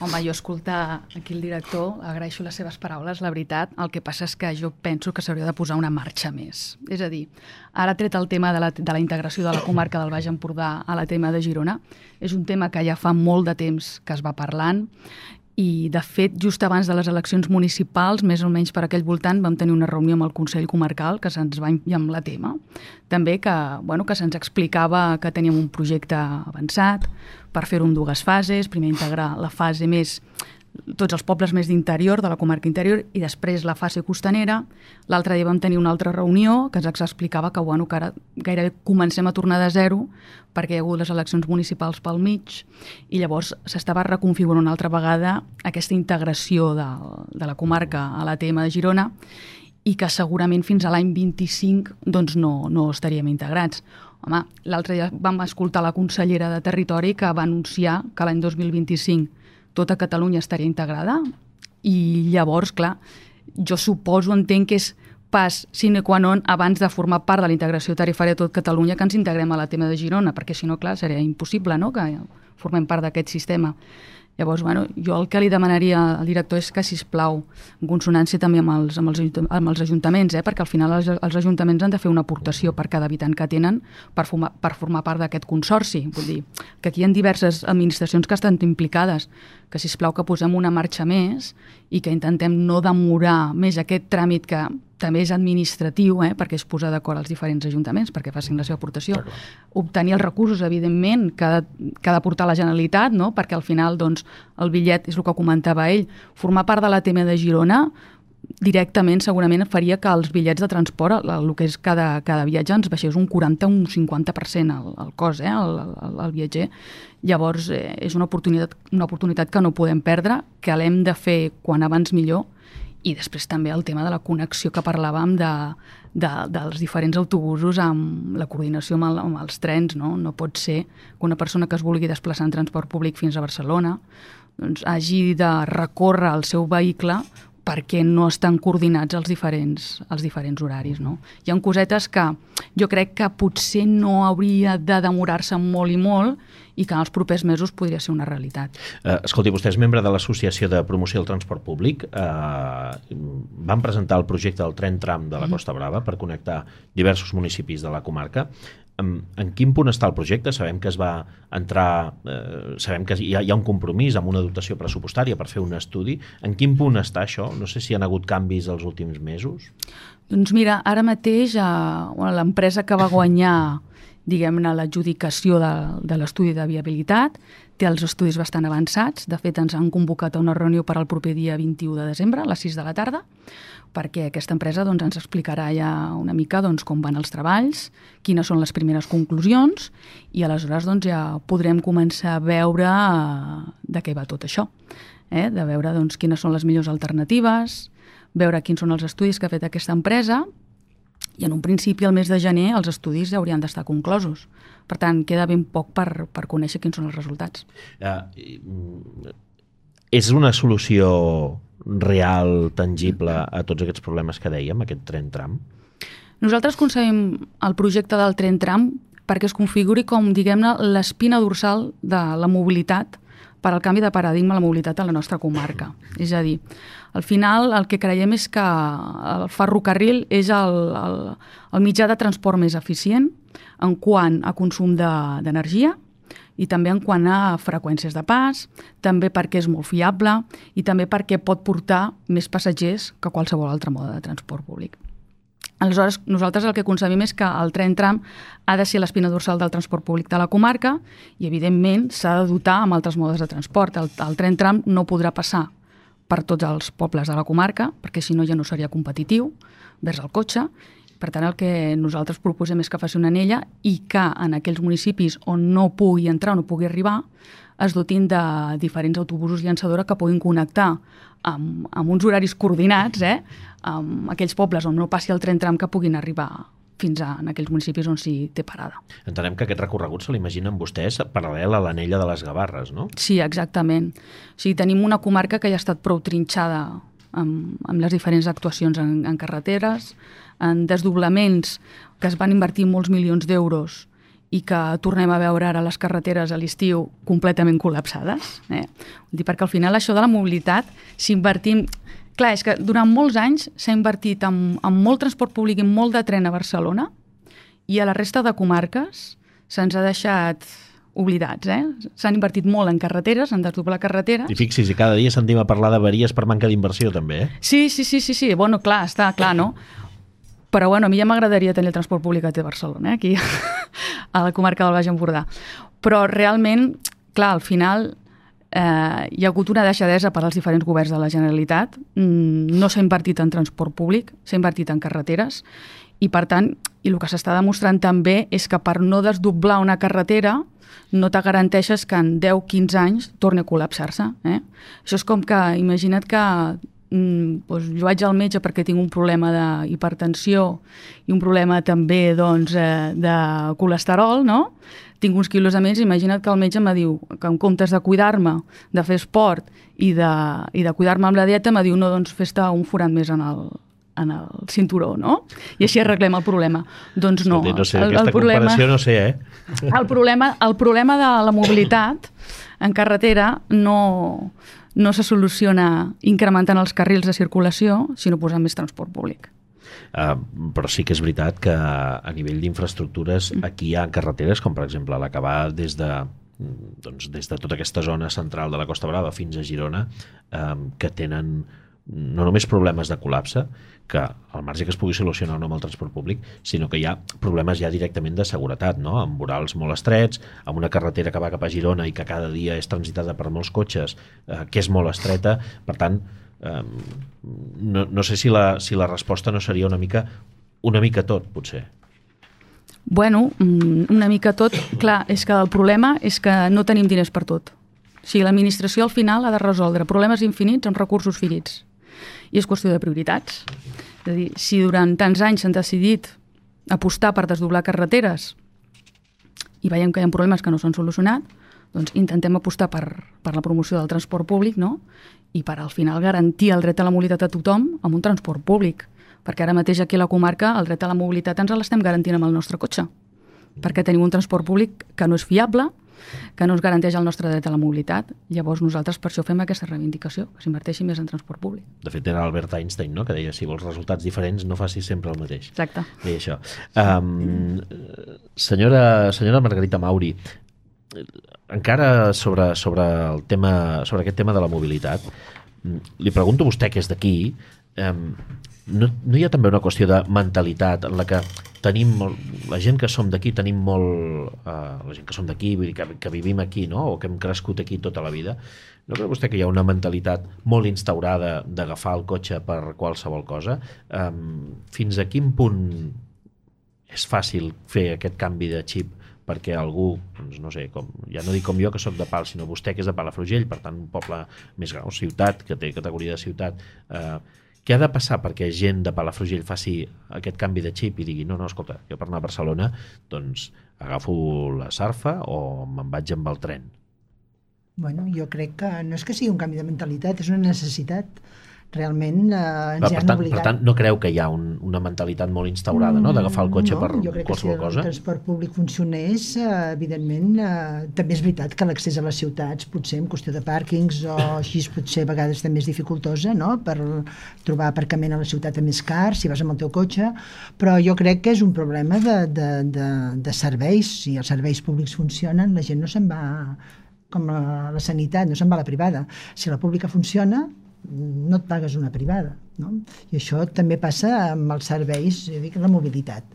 Home, jo escoltar aquí el director, agraeixo les seves paraules, la veritat. El que passa és que jo penso que s'hauria de posar una marxa més. És a dir, ara tret el tema de la, de la integració de la comarca del Baix Empordà a la tema de Girona, és un tema que ja fa molt de temps que es va parlant i, de fet, just abans de les eleccions municipals, més o menys per aquell voltant, vam tenir una reunió amb el Consell Comarcal que se'ns va la tema. També que, bueno, que se'ns explicava que teníem un projecte avançat per fer-ho en dues fases, primer integrar la fase més tots els pobles més d'interior, de la comarca interior, i després la fase costanera. L'altre dia vam tenir una altra reunió que ens explicava que, bueno, que ara gairebé comencem a tornar de zero perquè hi ha hagut les eleccions municipals pel mig i llavors s'estava reconfigurant una altra vegada aquesta integració de, de la comarca a la TM de Girona i que segurament fins a l'any 25 doncs no, no estaríem integrats. Home, l'altre dia vam escoltar la consellera de Territori que va anunciar que l'any 2025 tota Catalunya estaria integrada i llavors, clar, jo suposo, entenc que és pas sine qua non abans de formar part de la integració tarifària de tot Catalunya que ens integrem a la tema de Girona, perquè si no, clar, seria impossible no? que formem part d'aquest sistema. Llavors, bueno, jo el que li demanaria al director és que, si plau, en consonància també amb els, amb els, amb els ajuntaments, eh? perquè al final els, els ajuntaments han de fer una aportació per cada habitant que tenen per formar, per formar part d'aquest consorci. Vull dir, que aquí hi ha diverses administracions que estan implicades, que, si plau que posem una marxa més i que intentem no demorar més aquest tràmit que també és administratiu, eh, perquè es posa d'acord els diferents ajuntaments perquè facin la seva aportació. Obtenir els recursos, evidentment, que ha, de, que ha d'aportar la Generalitat, no? perquè al final doncs, el bitllet, és el que comentava ell, formar part de la TM de Girona directament segurament faria que els bitllets de transport, el, el que és cada, cada viatge, ens baixés un 40 o un 50% el, el cost, eh, el, el, el viatger. Llavors, eh, és una oportunitat, una oportunitat que no podem perdre, que l'hem de fer quan abans millor, i després també el tema de la connexió que parlàvem de, de, dels diferents autobusos amb la coordinació amb, el, amb els trens. No? no pot ser que una persona que es vulgui desplaçar en transport públic fins a Barcelona doncs, hagi de recórrer el seu vehicle perquè no estan coordinats els diferents, els diferents horaris. No? Hi ha cosetes que jo crec que potser no hauria de demorar-se molt i molt i que en els propers mesos podria ser una realitat. Uh, escolti, vostè és membre de l'Associació de Promoció del Transport Públic. Uh, van presentar el projecte del tren tram de la mm-hmm. Costa Brava per connectar diversos municipis de la comarca en, quin punt està el projecte? Sabem que es va entrar, eh, sabem que hi ha, hi ha un compromís amb una dotació pressupostària per fer un estudi. En quin punt està això? No sé si han hagut canvis els últims mesos. Doncs mira, ara mateix eh, l'empresa que va guanyar diguem-ne, l'adjudicació de, de l'estudi de viabilitat, té els estudis bastant avançats, de fet ens han convocat a una reunió per al proper dia 21 de desembre, a les 6 de la tarda, perquè aquesta empresa doncs, ens explicarà ja una mica doncs, com van els treballs, quines són les primeres conclusions i aleshores doncs, ja podrem començar a veure eh, de què va tot això. Eh? De veure doncs, quines són les millors alternatives, veure quins són els estudis que ha fet aquesta empresa i en un principi, al mes de gener, els estudis ja haurien d'estar conclosos. Per tant, queda ben poc per, per conèixer quins són els resultats. Uh, és una solució real, tangible a tots aquests problemes que dèiem, aquest tren tram? Nosaltres concebem el projecte del tren tram perquè es configuri com, diguem-ne, l'espina dorsal de la mobilitat per al canvi de paradigma a la mobilitat a la nostra comarca. És a dir, al final el que creiem és que el ferrocarril és el, el, el mitjà de transport més eficient en quant a consum d'energia, de, i també en quant a freqüències de pas, també perquè és molt fiable i també perquè pot portar més passatgers que qualsevol altre mode de transport públic. Aleshores, nosaltres el que concebim és que el tren tram ha de ser l'espina dorsal del transport públic de la comarca i, evidentment, s'ha de dotar amb altres modes de transport. El, el tren tram no podrà passar per tots els pobles de la comarca, perquè si no ja no seria competitiu vers el cotxe, per tant, el que nosaltres proposem és que faci una anella i que en aquells municipis on no pugui entrar o no pugui arribar es dotin de diferents autobusos llançadora que puguin connectar amb, amb uns horaris coordinats eh, amb aquells pobles on no passi el tren tram que puguin arribar fins a, en aquells municipis on s'hi té parada. Entenem que aquest recorregut se l'imaginen vostès paral·lel a l'anella de les Gavarres, no? Sí, exactament. O sigui, tenim una comarca que ja ha estat prou trinxada amb, amb les diferents actuacions en, en carreteres, en desdoblaments que es van invertir molts milions d'euros i que tornem a veure ara les carreteres a l'estiu completament col·lapsades. Eh? Dir, perquè al final això de la mobilitat, si invertim... Clar, és que durant molts anys s'ha invertit en, en molt transport públic i molt de tren a Barcelona i a la resta de comarques se'ns ha deixat oblidats, eh? S'han invertit molt en carreteres, en desdoblar carreteres. I fixis, i cada dia sentim a parlar d'averies per manca d'inversió, també, eh? Sí, sí, sí, sí, sí. Bueno, clar, està clar, no? Però bueno, a mi ja m'agradaria tenir el transport públic a Barcelona, eh? aquí [LAUGHS] a la comarca del Baix Empordà. Però realment, clar, al final eh, hi ha hagut una deixadesa per als diferents governs de la Generalitat. Mm, no s'ha invertit en transport públic, s'ha invertit en carreteres i, per tant, i el que s'està demostrant també és que per no desdoblar una carretera no te garanteixes que en 10-15 anys torni a col·lapsar-se. Eh? Això és com que, imagina't que mm, doncs jo vaig al metge perquè tinc un problema d'hipertensió i un problema també doncs, eh, de colesterol, no? tinc uns quilos a més, imagina't que el metge me diu que en comptes de cuidar-me, de fer esport i de, i de cuidar-me amb la dieta, me diu, no, doncs fes-te un forat més en el, en el cinturó, no? I així arreglem el problema. Doncs no. no sé, el, el problema, no sé, eh? El problema, el problema de la mobilitat en carretera no, no se soluciona incrementant els carrils de circulació, sinó posant més transport públic. Uh, però sí que és veritat que a nivell d'infraestructures mm. aquí hi ha carreteres com per exemple la que va des de doncs, des de tota aquesta zona central de la Costa Brava fins a Girona um, que tenen no només problemes de col·lapse, que al marge que es pugui solucionar no amb el transport públic, sinó que hi ha problemes ja directament de seguretat, no? amb vorals molt estrets, amb una carretera que va cap a Girona i que cada dia és transitada per molts cotxes, eh, que és molt estreta, per tant, eh, no, no sé si la, si la resposta no seria una mica, una mica tot, potser. Bueno, mm, una mica tot. Clar, és que el problema és que no tenim diners per tot. O sigui, l'administració al final ha de resoldre problemes infinits amb recursos finits i és qüestió de prioritats. És a dir, si durant tants anys s'han decidit apostar per desdoblar carreteres i veiem que hi ha problemes que no s'han solucionat, doncs intentem apostar per, per la promoció del transport públic no? i per al final garantir el dret a la mobilitat a tothom amb un transport públic. Perquè ara mateix aquí a la comarca el dret a la mobilitat ens l'estem garantint amb el nostre cotxe. Perquè tenim un transport públic que no és fiable, que no ens garanteix el nostre dret a la mobilitat. Llavors nosaltres per això fem aquesta reivindicació, que s'inverteixi més en transport públic. De fet, era Albert Einstein, no?, que deia si vols resultats diferents no facis sempre el mateix. Exacte. Deia això. Um, senyora, senyora Margarita Mauri, encara sobre, sobre, el tema, sobre aquest tema de la mobilitat, li pregunto a vostè que és d'aquí, no, no hi ha també una qüestió de mentalitat en la que tenim molt, la gent que som d'aquí tenim molt, uh, la gent que som d'aquí, que, que vivim aquí, no? o que hem crescut aquí tota la vida, no creu vostè que hi ha una mentalitat molt instaurada d'agafar el cotxe per qualsevol cosa? Um, fins a quin punt és fàcil fer aquest canvi de xip perquè algú, doncs no sé, com, ja no dic com jo que sóc de Pal, sinó vostè que és de Palafrugell, per tant un poble més gran, ciutat, que té categoria de ciutat, eh, què ha de passar perquè gent de Palafrugell faci aquest canvi de xip i digui no, no, escolta, jo per anar a Barcelona doncs agafo la sarfa o me'n vaig amb el tren? Bueno, jo crec que no és que sigui un canvi de mentalitat, és una necessitat realment eh, ens per, han tant, obligat. per tant, no creu que hi ha un, una mentalitat molt instaurada no? d'agafar el cotxe no, per jo crec que si qualsevol el cosa? transport públic funcionés, eh, evidentment, eh, també és veritat que l'accés a les ciutats potser en qüestió de pàrquings o així potser a vegades també és dificultosa, no?, per trobar aparcament a la ciutat a més car, si vas amb el teu cotxe, però jo crec que és un problema de, de, de, de serveis. Si els serveis públics funcionen, la gent no se'n va com la, la sanitat, no se'n va a la privada. Si la pública funciona, no et pagues una privada. No? I això també passa amb els serveis, jo dic, la mobilitat.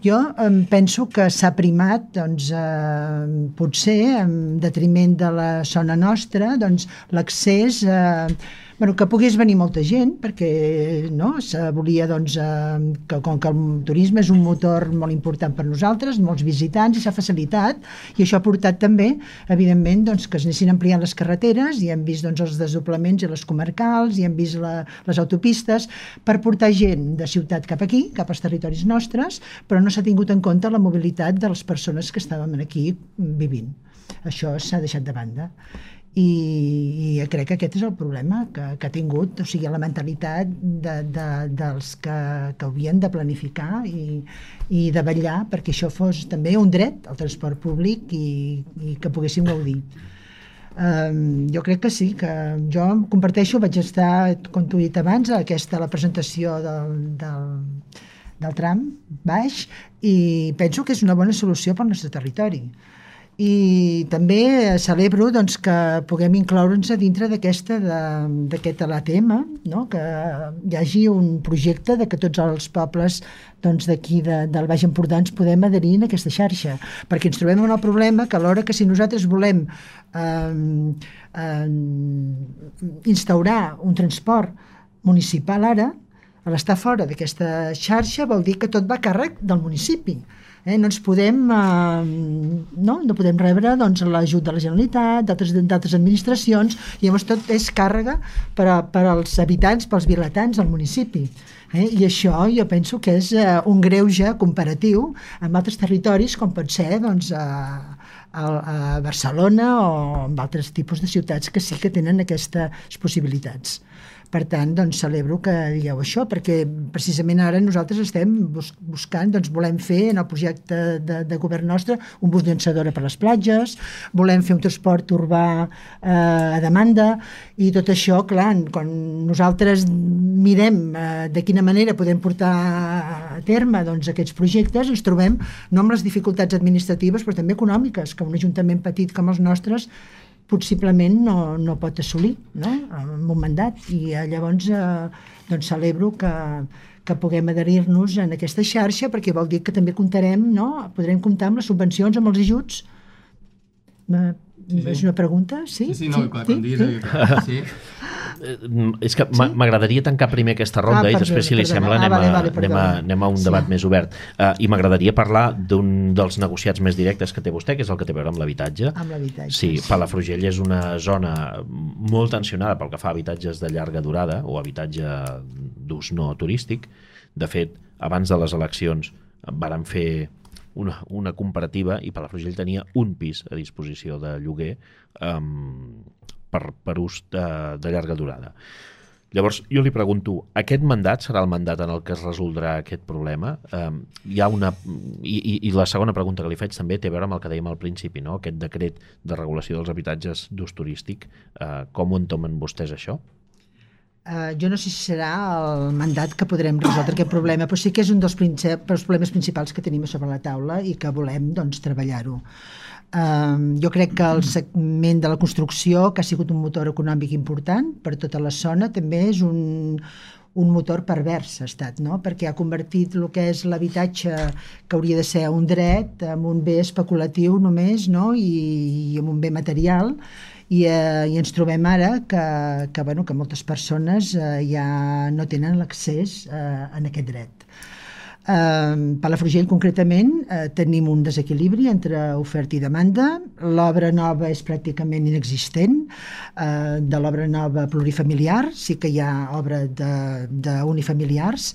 Jo em penso que s'ha primat, doncs, eh, potser, en detriment de la zona nostra, doncs, l'accés eh, bueno, que pogués venir molta gent, perquè no, se volia doncs, eh, que com que el turisme és un motor molt important per nosaltres, molts visitants, i s'ha facilitat, i això ha portat també, evidentment, doncs, que es anessin ampliant les carreteres, i hem vist doncs, els desdoblaments i les comarcals, i hem vist la, les autopistes, per portar gent de ciutat cap aquí, cap als territoris nostres, però no s'ha tingut en compte la mobilitat de les persones que estàvem aquí vivint. Això s'ha deixat de banda i, i crec que aquest és el problema que, que ha tingut, o sigui, la mentalitat de, de, dels que, que havien de planificar i, i de vetllar perquè això fos també un dret al transport públic i, i que poguéssim gaudir. Um, jo crec que sí, que jo comparteixo, vaig estar, com t'ho he dit abans, a aquesta, la presentació del, del, del tram baix i penso que és una bona solució pel nostre territori i també celebro doncs, que puguem incloure'ns a dintre d'aquesta d'aquest l'ATM, no? que hi hagi un projecte de que tots els pobles doncs, d'aquí de, del Baix Empordà ens podem adherir a aquesta xarxa, perquè ens trobem en el problema que alhora que si nosaltres volem eh, eh, instaurar un transport municipal ara, l'estar fora d'aquesta xarxa vol dir que tot va a càrrec del municipi eh, no ens podem eh, no? no podem rebre doncs, l'ajut de la Generalitat, d'altres administracions, i llavors tot és càrrega per, a, per als habitants, pels vilatans del municipi. Eh? I això jo penso que és eh, un greuge comparatiu amb altres territoris com pot ser doncs, a, a, a Barcelona o amb altres tipus de ciutats que sí que tenen aquestes possibilitats. Per tant, doncs, celebro que digueu això, perquè precisament ara nosaltres estem bus buscant, doncs, volem fer en el projecte de, de govern nostre un bus llançadora per les platges, volem fer un transport urbà eh, a demanda, i tot això, clar, quan nosaltres mirem eh, de quina manera podem portar a terme doncs, aquests projectes, ens trobem no amb les dificultats administratives, però també econòmiques, que un ajuntament petit com els nostres possiblement no, no pot assolir no? amb un mandat i eh, llavors eh, doncs celebro que, que puguem adherir-nos en aquesta xarxa perquè vol dir que també comptarem, no? podrem comptar amb les subvencions, amb els ajuts eh, sí, sí. és una pregunta? Sí, sí, sí no, sí, clar, sí, sí. sí. És que sí? m'agradaria tancar primer aquesta ronda ah, i després, si li perdona. sembla, anem, ah, vale, vale, anem, a, anem a un sí. debat més obert. Uh, I m'agradaria parlar d'un dels negociats més directes que té vostè, que és el que té a veure amb l'habitatge. Amb l'habitatge. Sí, sí, Palafrugell és una zona molt tensionada pel que fa a habitatges de llarga durada o habitatge d'ús no turístic. De fet, abans de les eleccions varen fer una, una comparativa i Palafrugell tenia un pis a disposició de lloguer um, per, per ús de, de llarga durada. Llavors, jo li pregunto, aquest mandat serà el mandat en el que es resoldrà aquest problema? Um, hi ha una... I, i, I la segona pregunta que li faig també té a veure amb el que dèiem al principi, no? aquest decret de regulació dels habitatges d'ús turístic. Uh, com ho entomen vostès, això? Uh, jo no sé si serà el mandat que podrem resoldre aquest problema, però sí que és un dels, dels problemes principals que tenim sobre la taula i que volem doncs, treballar-ho. Uh, jo crec que el segment de la construcció, que ha sigut un motor econòmic important per tota la zona, també és un, un motor pervers ha estat, no? perquè ha convertit el que és l'habitatge que hauria de ser un dret en un bé especulatiu només no? I, i en un bé material i, eh, i ens trobem ara que, que, bueno, que moltes persones eh, ja no tenen l'accés eh, en aquest dret. Eh, Palafrugell, concretament, eh, tenim un desequilibri entre oferta i demanda. L'obra nova és pràcticament inexistent. Eh, de l'obra nova plurifamiliar, sí que hi ha obra d'unifamiliars.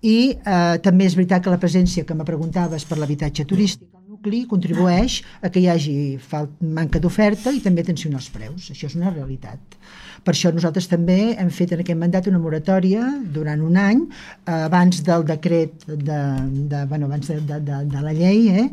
I eh, també és veritat que la presència que me preguntaves per l'habitatge turístic al nucli contribueix a que hi hagi manca d'oferta i també tensió als preus. Això és una realitat. Per això nosaltres també hem fet en aquest mandat una moratòria durant un any, eh, abans del decret, de, de, bueno, abans de, de, de, de la llei, eh?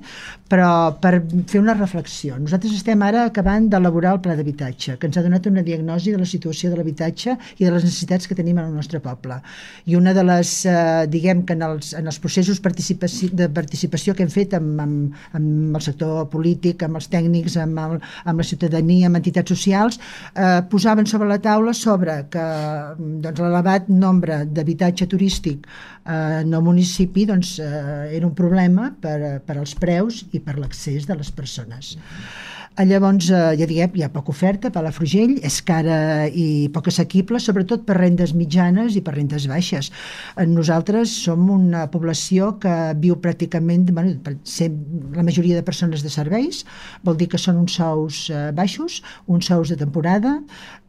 però per fer una reflexió. Nosaltres estem ara acabant d'elaborar el pla d'habitatge, que ens ha donat una diagnosi de la situació de l'habitatge i de les necessitats que tenim en el nostre poble. I una de les, eh, diguem que en els, en els processos participaci de participació que hem fet amb, amb, amb el sector polític, amb els tècnics, amb, el, amb la ciutadania, amb entitats socials, eh, posaven sobre la taula sobre que doncs, l'elevat nombre d'habitatge turístic eh, en el municipi doncs, eh, era un problema per, per als preus i per l'accés de les persones. Eh, llavors, eh, ja diguem, hi ha poca oferta, Palafrugell és cara i poc assequible, sobretot per rendes mitjanes i per rendes baixes. Eh, nosaltres som una població que viu pràcticament, bueno, la majoria de persones de serveis, vol dir que són uns sous eh, baixos, uns sous de temporada,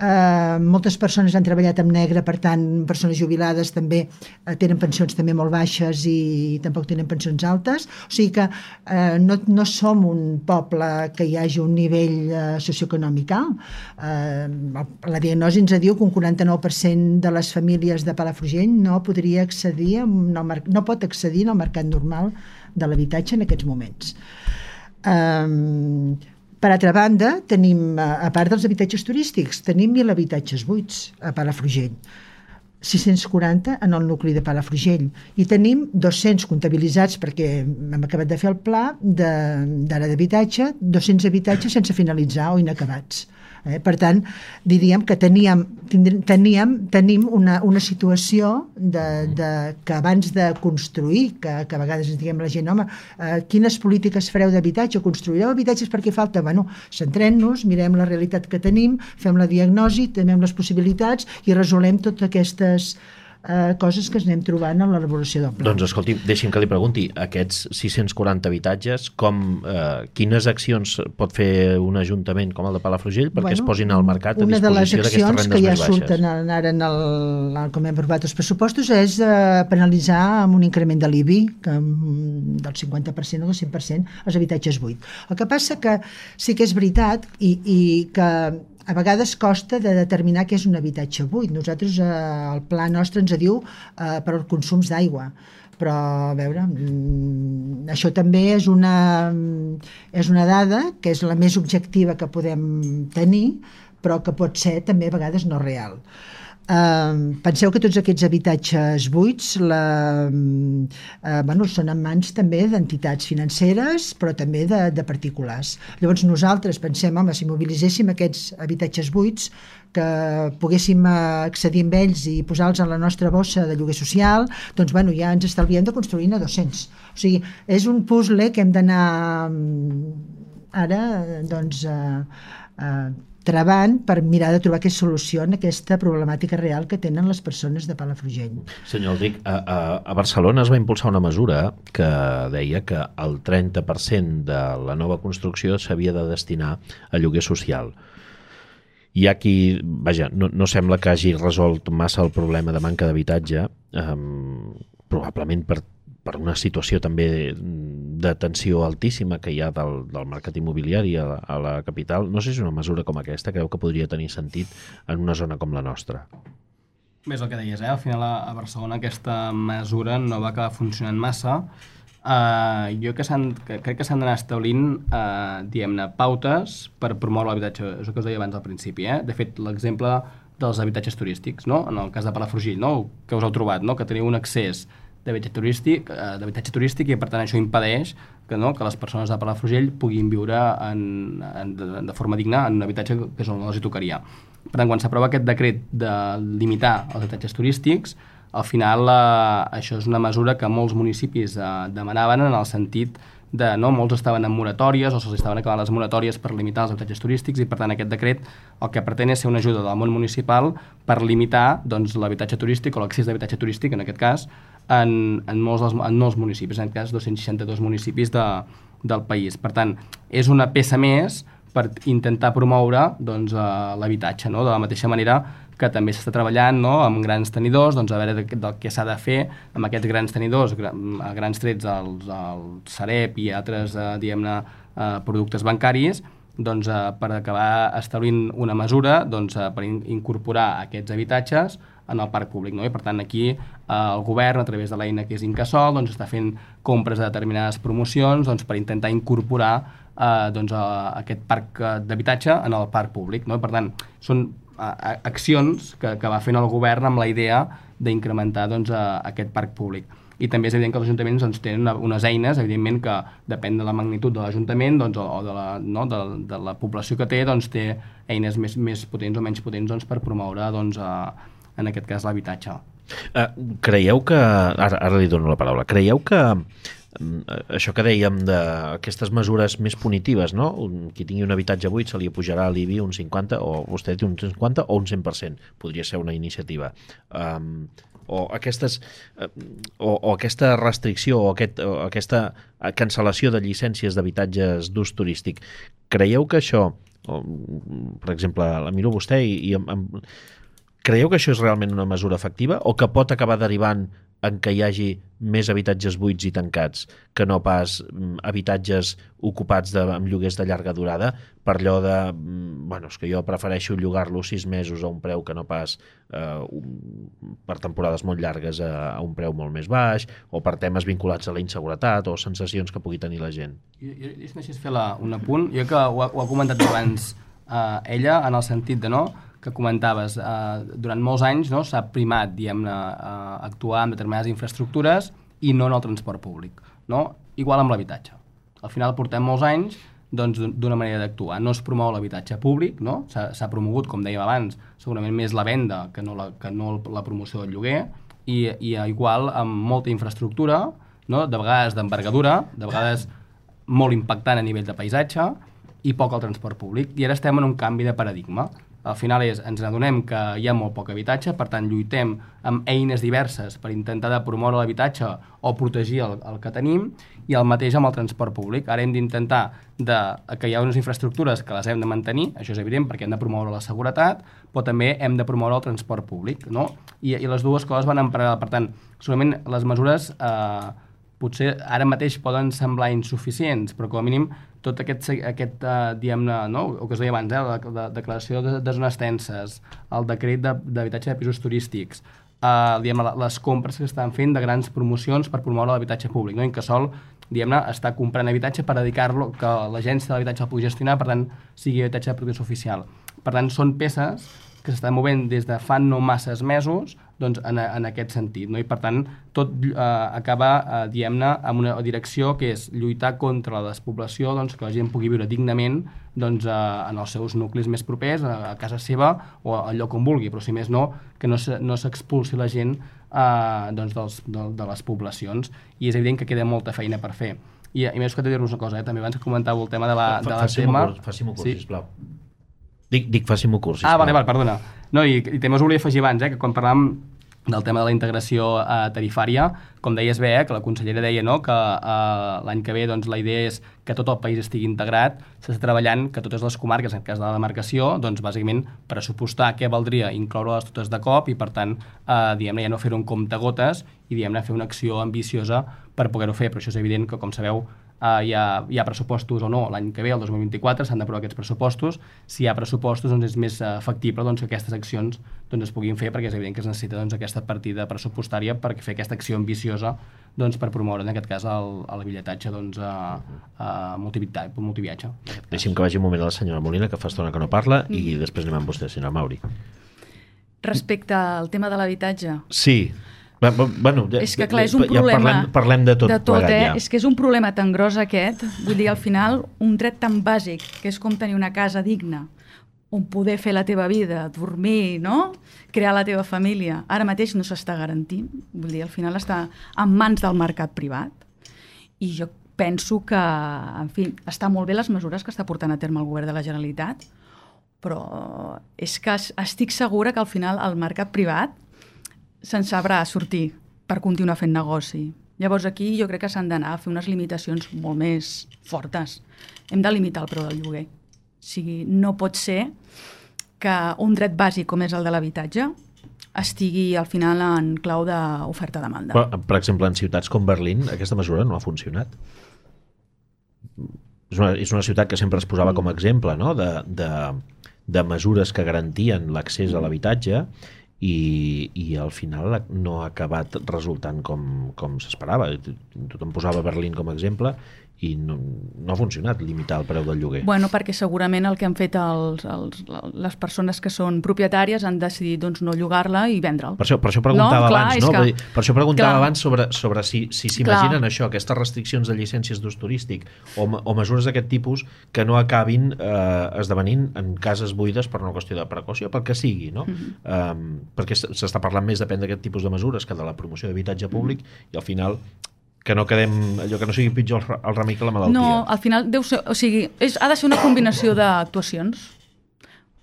eh, moltes persones han treballat amb negre, per tant, persones jubilades també eh, tenen pensions també molt baixes i tampoc tenen pensions altes, o sigui que eh, no, no som un poble que hi hagi un nivell eh, socioeconòmic alt. Eh, la diagnosi ens diu que un 49% de les famílies de Palafrugell no podria accedir, no, no pot accedir al mercat normal de l'habitatge en aquests moments. Eh, per altra banda, tenim, a part dels habitatges turístics, tenim mil habitatges buits a Palafrugell. 640 en el nucli de Palafrugell i tenim 200 comptabilitzats perquè hem acabat de fer el pla d'ara d'habitatge, 200 habitatges sense finalitzar o inacabats. Eh? Per tant, diríem que teníem, teníem, tenim una, una situació de, de, que abans de construir, que, que a vegades ens diguem la gent, home, eh, quines polítiques fareu d'habitatge? Construireu habitatges perquè falta? Bueno, centrem-nos, mirem la realitat que tenim, fem la diagnosi, tenem les possibilitats i resolem totes aquestes eh, coses que anem trobant en l'elaboració del pla. Doncs escolti, deixi'm que li pregunti, aquests 640 habitatges, com, eh, quines accions pot fer un ajuntament com el de Palafrugell perquè bueno, es posin al mercat a disposició d'aquestes rendes més baixes? Una de les accions que ja surten ara en el, com hem aprovat els pressupostos és eh, penalitzar amb un increment de l'IBI que, del 50% o del 100% els habitatges buits. El que passa que sí que és veritat i, i que a vegades costa de determinar què és un habitatge buit. Nosaltres, eh, el pla nostre ens diu eh, per als consums d'aigua, però a veure, mm, això també és una, és una dada que és la més objectiva que podem tenir, però que pot ser també a vegades no real. Penseu que tots aquests habitatges buits la, uh, bueno, són en mans també d'entitats financeres però també de, de particulars. Llavors nosaltres pensem, home, si mobilitzéssim aquests habitatges buits que poguéssim accedir amb ells i posar-los a la nostra bossa de lloguer social doncs bueno, ja ens estalviem de construir a 200 o sigui, és un puzzle que hem d'anar ara doncs uh, uh, trebant per mirar de trobar aquesta solució en aquesta problemàtica real que tenen les persones de Palafrugell. Senyor Aldic, a, a, a Barcelona es va impulsar una mesura que deia que el 30% de la nova construcció s'havia de destinar a lloguer social. Hi ha qui, vaja, no, no sembla que hagi resolt massa el problema de manca d'habitatge, eh, probablement per per una situació també de tensió altíssima que hi ha del, del mercat immobiliari a la, a la capital, no sé si una mesura com aquesta creu que podria tenir sentit en una zona com la nostra. Més el que deies, eh? al final a, Barcelona aquesta mesura no va acabar funcionant massa. Uh, jo que, que crec que s'han d'anar establint, uh, diguem-ne, pautes per promoure l'habitatge. És el que us deia abans al principi. Eh? De fet, l'exemple dels habitatges turístics, no? en el cas de Palafrugell, no? que us heu trobat, no? que teniu un accés d'habitatge turístic, eh, d'habitatge turístic i per tant això impedeix que, no, que les persones de Palafrugell puguin viure en, en, de, de forma digna en un habitatge que és on els hi tocaria. Per tant, quan s'aprova aquest decret de limitar els habitatges turístics, al final eh, això és una mesura que molts municipis eh, demanaven en el sentit de, no, molts estaven en moratòries o se'ls estaven acabant les moratòries per limitar els habitatges turístics i per tant aquest decret el que pretén és ser una ajuda del món municipal per limitar doncs, l'habitatge turístic o l'accés d'habitatge turístic en aquest cas en, en, molts, dels, en molts municipis, en cas 262 municipis de, del país. Per tant, és una peça més per intentar promoure doncs, uh, l'habitatge, no? de la mateixa manera que també s'està treballant no? amb grans tenidors, doncs a veure del, del que s'ha de fer amb aquests grans tenidors, a grans trets el, el Sareb i altres, eh, eh, productes bancaris, doncs, eh, per acabar establint una mesura doncs, eh, per in incorporar aquests habitatges en el parc públic. No? I per tant aquí eh, el govern, a través de l'eina que és Incasol, doncs, està fent compres de determinades promocions doncs, per intentar incorporar eh, doncs, a, aquest parc eh, d'habitatge en el parc públic. No? I per tant, són accions que, que va fent el govern amb la idea d'incrementar doncs, a, aquest parc públic. I també és evident que els ajuntaments doncs, tenen una, unes eines, evidentment que depèn de la magnitud de l'Ajuntament doncs, o, o de, la, no, de, de la població que té, doncs, té eines més, més potents o menys potents doncs, per promoure, doncs, a, en aquest cas, l'habitatge. Uh, creieu que... Ara, ara li dono la paraula. Creieu que Mm, això que dèiem d'aquestes mesures més punitives, no? Qui tingui un habitatge buit se li pujarà l'IBI un 50, o vostè té un 50 o un 100%, podria ser una iniciativa. Um, o, aquestes, o, o aquesta restricció o, aquest, o aquesta cancel·lació de llicències d'habitatges d'ús turístic, creieu que això, o, per exemple, la miro vostè i, i em, em, creieu que això és realment una mesura efectiva o que pot acabar derivant en què hi hagi més habitatges buits i tancats que no pas mm, habitatges ocupats de, amb lloguers de llarga durada per allò de, mm, bueno, és que jo prefereixo llogar-lo sis mesos a un preu que no pas eh, un, per temporades molt llargues a, a un preu molt més baix o per temes vinculats a la inseguretat o sensacions que pugui tenir la gent. Jo, jo, fer la, un apunt, jo que ho ha, ho ha comentat abans eh, ella en el sentit de no, que comentaves, eh, durant molts anys no, s'ha primat diguem-ne eh, actuar en determinades infraestructures i no en el transport públic. No? Igual amb l'habitatge. Al final portem molts anys doncs, d'una manera d'actuar. No es promou l'habitatge públic, no? s'ha promogut, com dèiem abans, segurament més la venda que no la, que no la promoció del lloguer, i, i igual amb molta infraestructura, no? de vegades d'envergadura, de vegades molt impactant a nivell de paisatge, i poc al transport públic. I ara estem en un canvi de paradigma al final és, ens adonem que hi ha molt poc habitatge, per tant lluitem amb eines diverses per intentar de promoure l'habitatge o protegir el, el que tenim, i el mateix amb el transport públic. Ara hem d'intentar que hi ha unes infraestructures que les hem de mantenir, això és evident perquè hem de promoure la seguretat, però també hem de promoure el transport públic, no? I, i les dues coses van en paral·lel. Per tant, solament les mesures eh, potser ara mateix poden semblar insuficients, però com a mínim tot aquest, aquest uh, diguem-ne, no? el que us deia abans, eh? la, la declaració de, de zones tenses, el decret d'habitatge de, de pisos turístics, uh, diguem les compres que estan fent de grans promocions per promoure l'habitatge públic. No? Incasol diguem-ne, està comprant habitatge per dedicar-lo, que l'agència de l'habitatge el pugui gestionar, per tant, sigui habitatge de protecció oficial. Per tant, són peces que s'estan movent des de fa no masses mesos doncs, en, en aquest sentit. No? I, per tant, tot eh, acaba, eh, diguem-ne, amb una direcció que és lluitar contra la despoblació, doncs, que la gent pugui viure dignament doncs, eh, en els seus nuclis més propers, a, a casa seva o al lloc on vulgui, però si més no, que no s'expulsi la gent eh, doncs, dels, de, de les poblacions. I és evident que queda molta feina per fer. I, i més que dir-vos una cosa, eh? també abans que comentàveu el tema de la, de la tema... Faci-m'ho curt, sí. sisplau. Dic, dic faci-m'ho curs, sisplau. Ah, vale, vale, perdona. No, i, i també us volia afegir abans, eh, que quan parlàvem del tema de la integració eh, tarifària, com deies bé, eh, que la consellera deia no, que eh, l'any que ve doncs, la idea és que tot el país estigui integrat, s'està treballant que totes les comarques, en cas de la demarcació, doncs, bàsicament pressupostar què valdria incloure-les totes de cop i, per tant, eh, diguem ja no fer-ho en compte gotes i diguem fer una acció ambiciosa per poder-ho fer, però això és evident que, com sabeu, uh, hi, ha, hi ha pressupostos o no l'any que ve, el 2024, s'han d'aprovar aquests pressupostos. Si hi ha pressupostos, doncs és més uh, factible doncs, que aquestes accions doncs, es puguin fer, perquè és evident que es necessita doncs, aquesta partida pressupostària per fer aquesta acció ambiciosa doncs, per promoure, en aquest cas, el, el bitlletatge doncs, a, a multiviatge. multiviatge Deixi'm que vagi un moment a la senyora Molina, que fa estona que no parla, mm. i després anem amb vostè, senyora Mauri. Respecte al tema de l'habitatge. Sí, Bueno, ja, és que clar, és un ja problema parlem, parlem de tot, de tot plegat, eh? ja. és que és un problema tan gros aquest vull dir, al final, un dret tan bàsic que és com tenir una casa digna on poder fer la teva vida, dormir, no? crear la teva família, ara mateix no s'està garantint. Vull dir, al final està en mans del mercat privat. I jo penso que, en fi, està molt bé les mesures que està portant a terme el govern de la Generalitat, però és que estic segura que al final el mercat privat se'n sabrà sortir per continuar fent negoci. Llavors aquí jo crec que s'han d'anar a fer unes limitacions molt més fortes. Hem de limitar el preu del lloguer. O sigui, no pot ser que un dret bàsic com és el de l'habitatge estigui al final en clau d'oferta-demanda. Per exemple, en ciutats com Berlín aquesta mesura no ha funcionat. És una, és una ciutat que sempre es posava com a exemple no? de, de, de mesures que garantien l'accés a l'habitatge i, i al final no ha acabat resultant com, com s'esperava. Tothom posava Berlín com a exemple i no, no ha funcionat limitar el preu del lloguer. Bueno, perquè segurament el que han fet els, els, les persones que són propietàries han decidit doncs, no llogar-la i vendre'l. Per això, per això preguntava no, clar, abans, no? Que... Per això preguntava clar. abans sobre, sobre si s'imaginen si això, aquestes restriccions de llicències d'ús turístic o, o mesures d'aquest tipus que no acabin eh, esdevenint en cases buides per una qüestió de precaució, pel que sigui, no? Mm -hmm. um, perquè s'està parlant més depèn d'aquest tipus de mesures que de la promoció d'habitatge públic mm -hmm. i al final que no quedem, allò que no sigui pitjor el, remei que la malaltia. No, al final deu ser, o sigui, és, ha de ser una combinació d'actuacions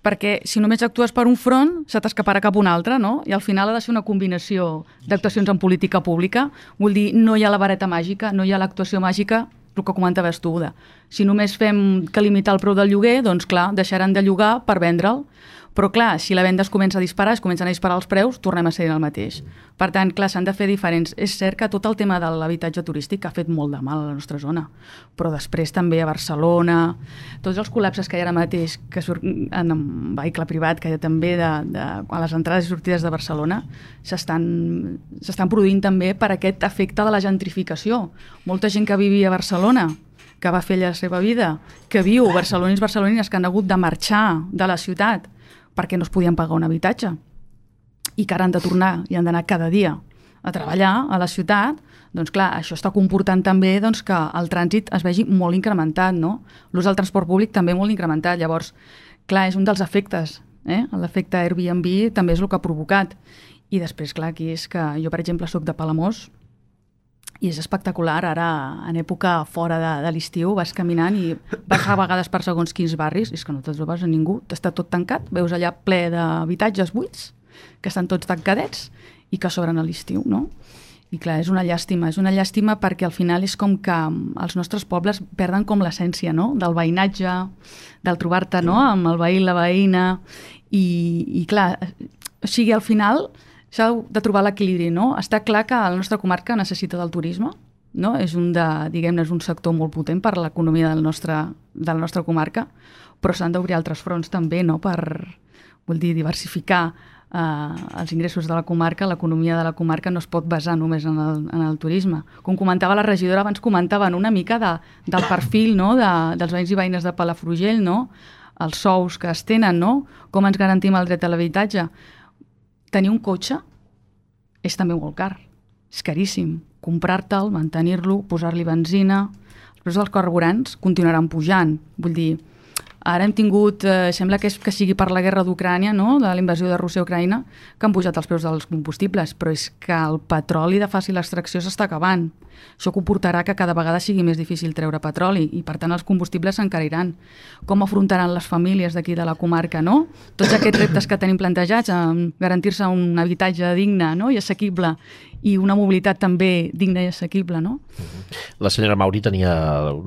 perquè si només actues per un front se t'escaparà cap un altre, no? I al final ha de ser una combinació d'actuacions en política pública. Vull dir, no hi ha la vareta màgica, no hi ha l'actuació màgica, el que comentaves tu. De, si només fem que limitar el preu del lloguer, doncs clar, deixaran de llogar per vendre'l. Però clar, si la venda es comença a disparar, es comencen a disparar els preus, tornem a ser el mateix. Per tant, clar, s'han de fer diferents. És cert que tot el tema de l'habitatge turístic ha fet molt de mal a la nostra zona, però després també a Barcelona, tots els col·lapses que hi ha ara mateix que surt en vehicle privat, que hi ha també de, de, a les entrades i sortides de Barcelona, s'estan produint també per aquest efecte de la gentrificació. Molta gent que vivia a Barcelona que va fer la seva vida, que viu barcelonins barcelonines que han hagut de marxar de la ciutat perquè no es podien pagar un habitatge i que ara han de tornar i han d'anar cada dia a treballar a la ciutat, doncs clar, això està comportant també doncs, que el trànsit es vegi molt incrementat, no? L'ús del transport públic també molt incrementat. Llavors, clar, és un dels efectes. Eh? L'efecte Airbnb també és el que ha provocat. I després, clar, aquí és que jo, per exemple, sóc de Palamós i és espectacular. Ara, en època fora de, de l'estiu, vas caminant i vas a vegades per segons quins barris, és que no te trobes a ningú, està tot tancat, veus allà ple d'habitatges buits, que estan tots tancadets i que s'obren a l'estiu, no? I clar, és una llàstima, és una llàstima perquè al final és com que els nostres pobles perden com l'essència, no?, del veïnatge, del trobar-te, no?, amb el veí la veïna, i, i clar, o sigui, al final s'ha de trobar l'equilibri, no? Està clar que la nostra comarca necessita del turisme, no? És un de, diguem-ne, és un sector molt potent per a l'economia del nostre, de la nostra comarca, però s'han d'obrir altres fronts també, no?, per, vull dir, diversificar eh, els ingressos de la comarca, l'economia de la comarca no es pot basar només en el, en el turisme. Com comentava la regidora, abans comentaven una mica de, del perfil no? de, dels veïns i veïnes de Palafrugell, no? els sous que es tenen, no? com ens garantim el dret a l'habitatge tenir un cotxe és també molt car. És caríssim. Comprar-te'l, mantenir-lo, posar-li benzina... Els preus dels carburants continuaran pujant. Vull dir, Ara hem tingut, eh, sembla que, és, que sigui per la guerra d'Ucrània, no? de la invasió de Rússia a Ucraïna, que han pujat els preus dels combustibles, però és que el petroli de fàcil extracció s'està acabant. Això comportarà que cada vegada sigui més difícil treure petroli i, per tant, els combustibles s'encariran. Com afrontaran les famílies d'aquí de la comarca, no? Tots aquests reptes que tenim plantejats, garantir-se un habitatge digne no? i assequible i una mobilitat també digna i assequible, no? La senyora Mauri tenia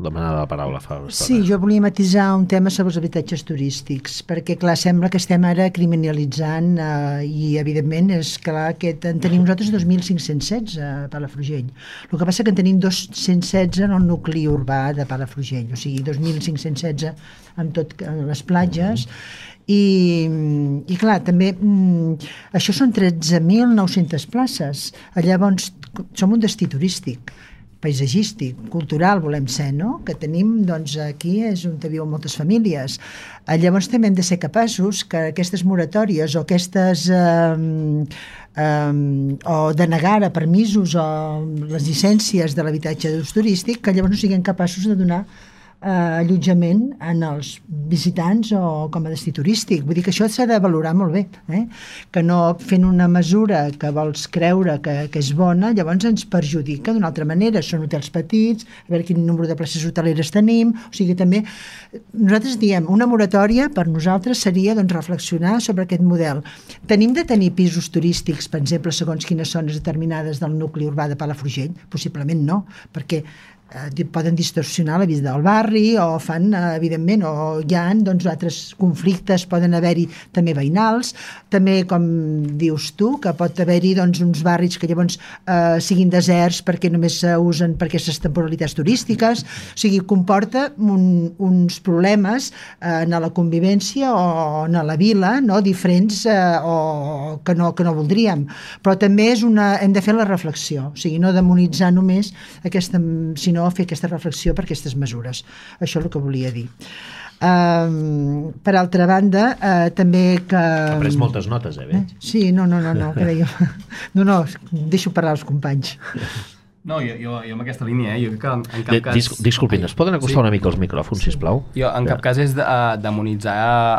demanada la paraula fa una Sí, jo volia matisar un tema sobre els habitatges turístics, perquè clar, sembla que estem ara criminalitzant eh, i evidentment és clar que en tenim nosaltres 2.516 a Palafrugell. El que passa que en tenim 216 en el nucli urbà de Palafrugell, o sigui, 2.516 amb tot en les platges, i, i clar, també mm, això són 13.900 places. Llavors, som un destí turístic paisatgístic, cultural volem ser, no? que tenim, doncs aquí és on viuen moltes famílies. Eh, llavors també hem de ser capaços que aquestes moratòries o aquestes eh, eh, o denegar a permisos o les llicències de l'habitatge d'ús turístic que llavors no siguem capaços de donar eh, allotjament en els visitants o com a destí turístic. Vull dir que això s'ha de valorar molt bé, eh? que no fent una mesura que vols creure que, que és bona, llavors ens perjudica d'una altra manera. Són hotels petits, a veure quin número de places hoteleres tenim, o sigui, també nosaltres diem, una moratòria per nosaltres seria doncs, reflexionar sobre aquest model. Tenim de tenir pisos turístics, per exemple, segons quines zones determinades del nucli urbà de Palafrugell? Possiblement no, perquè eh, poden distorsionar la vida del barri o fan, eh, evidentment, o hi ha doncs, altres conflictes, poden haver-hi també veïnals, també, com dius tu, que pot haver-hi doncs, uns barris que llavors eh, siguin deserts perquè només s'usen per aquestes temporalitats turístiques, o sigui, comporta un, uns problemes eh, en la convivència o en la vila, no?, diferents eh, o que no, que no voldríem. Però també és una, hem de fer la reflexió, o sigui, no demonitzar només aquesta, sinó fer aquesta reflexió per aquestes mesures. Això és el que volia dir. Um, per altra banda, uh, també que... Ha pres moltes notes, eh, veig? Sí, no, no, no, no, creia... [LAUGHS] No, no, deixo parlar els companys. No, jo, jo, jo amb aquesta línia, eh? jo crec que en, en cap cas... Dis, disculpin, es poden acostar sí. una mica els micròfons, sisplau? Jo en cap cas és de, uh, demonitzar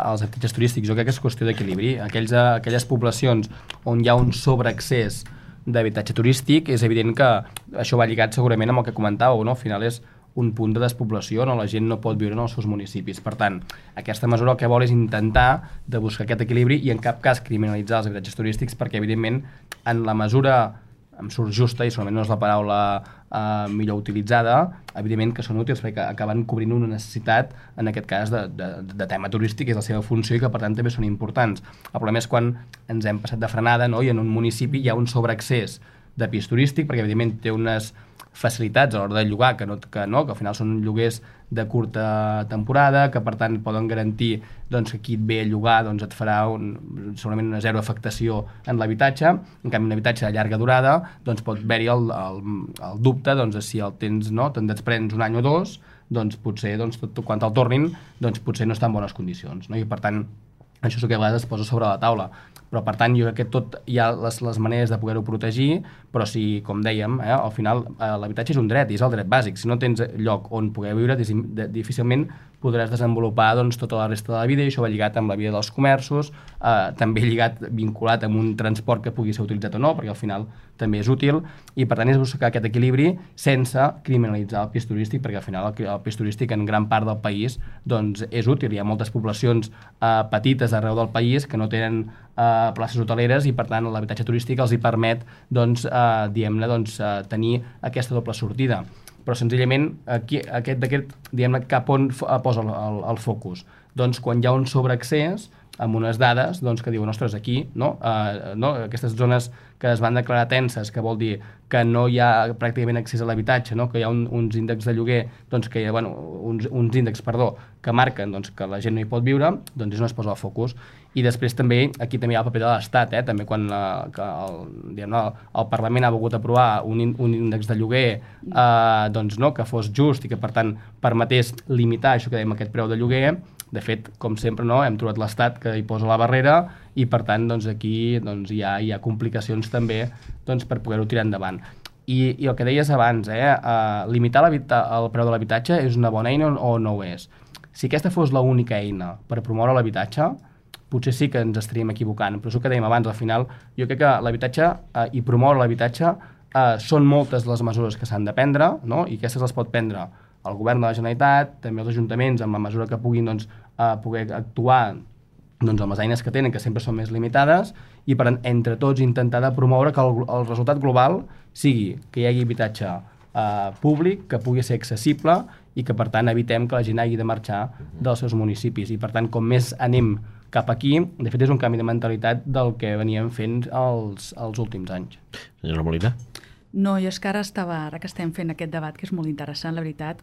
els habitatges turístics, jo crec que és qüestió d'equilibri. Aquells, aquelles poblacions on hi ha un sobreaccés d'habitatge turístic, és evident que això va lligat segurament amb el que comentàveu, no? al final és un punt de despoblació, no? la gent no pot viure en els seus municipis. Per tant, aquesta mesura el que vol és intentar de buscar aquest equilibri i en cap cas criminalitzar els habitatges turístics perquè, evidentment, en la mesura em surt justa i solament no és la paraula eh, millor utilitzada, evidentment que són útils perquè acaben cobrint una necessitat, en aquest cas, de, de, de tema turístic, és la seva funció i que per tant també són importants. El problema és quan ens hem passat de frenada no? i en un municipi hi ha un sobreaccés de pis turístic, perquè evidentment té unes facilitats a l'hora de llogar, que no, que no, que al final són lloguers de curta temporada, que per tant poden garantir doncs, que qui et ve a llogar doncs, et farà un, segurament una zero afectació en l'habitatge, en canvi un habitatge de llarga durada doncs, pot haver-hi el, el, el dubte doncs, si el tens, no, te'n desprens un any o dos, doncs potser doncs, tot, quan te'l tornin doncs, potser no està en bones condicions. No? I per tant, això és el que a vegades es posa sobre la taula però per tant jo crec que tot hi ha les, les maneres de poder-ho protegir, però si, com dèiem, eh, al final eh, l'habitatge és un dret i és el dret bàsic. Si no tens lloc on poder viure, difícilment podràs desenvolupar doncs, tota la resta de la vida i això va lligat amb la vida dels comerços, eh, també lligat, vinculat amb un transport que pugui ser utilitzat o no, perquè al final també és útil, i per tant és buscar aquest equilibri sense criminalitzar el pis turístic, perquè al final el, el pis turístic en gran part del país doncs, és útil. Hi ha moltes poblacions eh, petites arreu del país que no tenen eh, places hoteleres i per tant l'habitatge turístic els hi permet doncs, eh, diguem-ne doncs, eh, tenir aquesta doble sortida però senzillament aquí, aquest d'aquest, diguem cap on posa el, el, el focus? Doncs quan hi ha un sobreaccés, amb unes dades doncs, que diuen, ostres, aquí, no? Uh, no? aquestes zones que es van declarar tenses, que vol dir que no hi ha pràcticament accés a l'habitatge, no? que hi ha un, uns índexs de lloguer, doncs, que hi ha, bueno, uns, uns índexs perdó, que marquen doncs, que la gent no hi pot viure, doncs és on es posa el focus. I després també, aquí també hi ha el paper de l'Estat, eh? també quan la, que el, diguem, no, el Parlament ha volgut aprovar un, un índex de lloguer eh, doncs, no? que fos just i que per tant permetés limitar això que dèiem aquest preu de lloguer, de fet, com sempre, no, hem trobat l'Estat que hi posa la barrera i, per tant, doncs, aquí doncs, hi, ha, hi ha complicacions també doncs, per poder-ho tirar endavant. I, I el que deies abans, eh, uh, limitar el preu de l'habitatge és una bona eina o no ho és? Si aquesta fos l'única eina per promoure l'habitatge, potser sí que ens estaríem equivocant, però és el que dèiem abans, al final, jo crec que l'habitatge uh, i promoure l'habitatge uh, són moltes les mesures que s'han de prendre, no? i aquestes les pot prendre el govern de la Generalitat, també els ajuntaments, amb la mesura que puguin doncs, eh, poder actuar doncs, amb les eines que tenen, que sempre són més limitades, i per entre tots intentar de promoure que el, el resultat global sigui que hi hagi habitatge eh, públic, que pugui ser accessible i que, per tant, evitem que la gent hagi de marxar dels seus municipis. I, per tant, com més anem cap aquí, de fet, és un canvi de mentalitat del que veníem fent els, els últims anys. Senyora Molina? No, jo és que ara estava, ara que estem fent aquest debat, que és molt interessant, la veritat,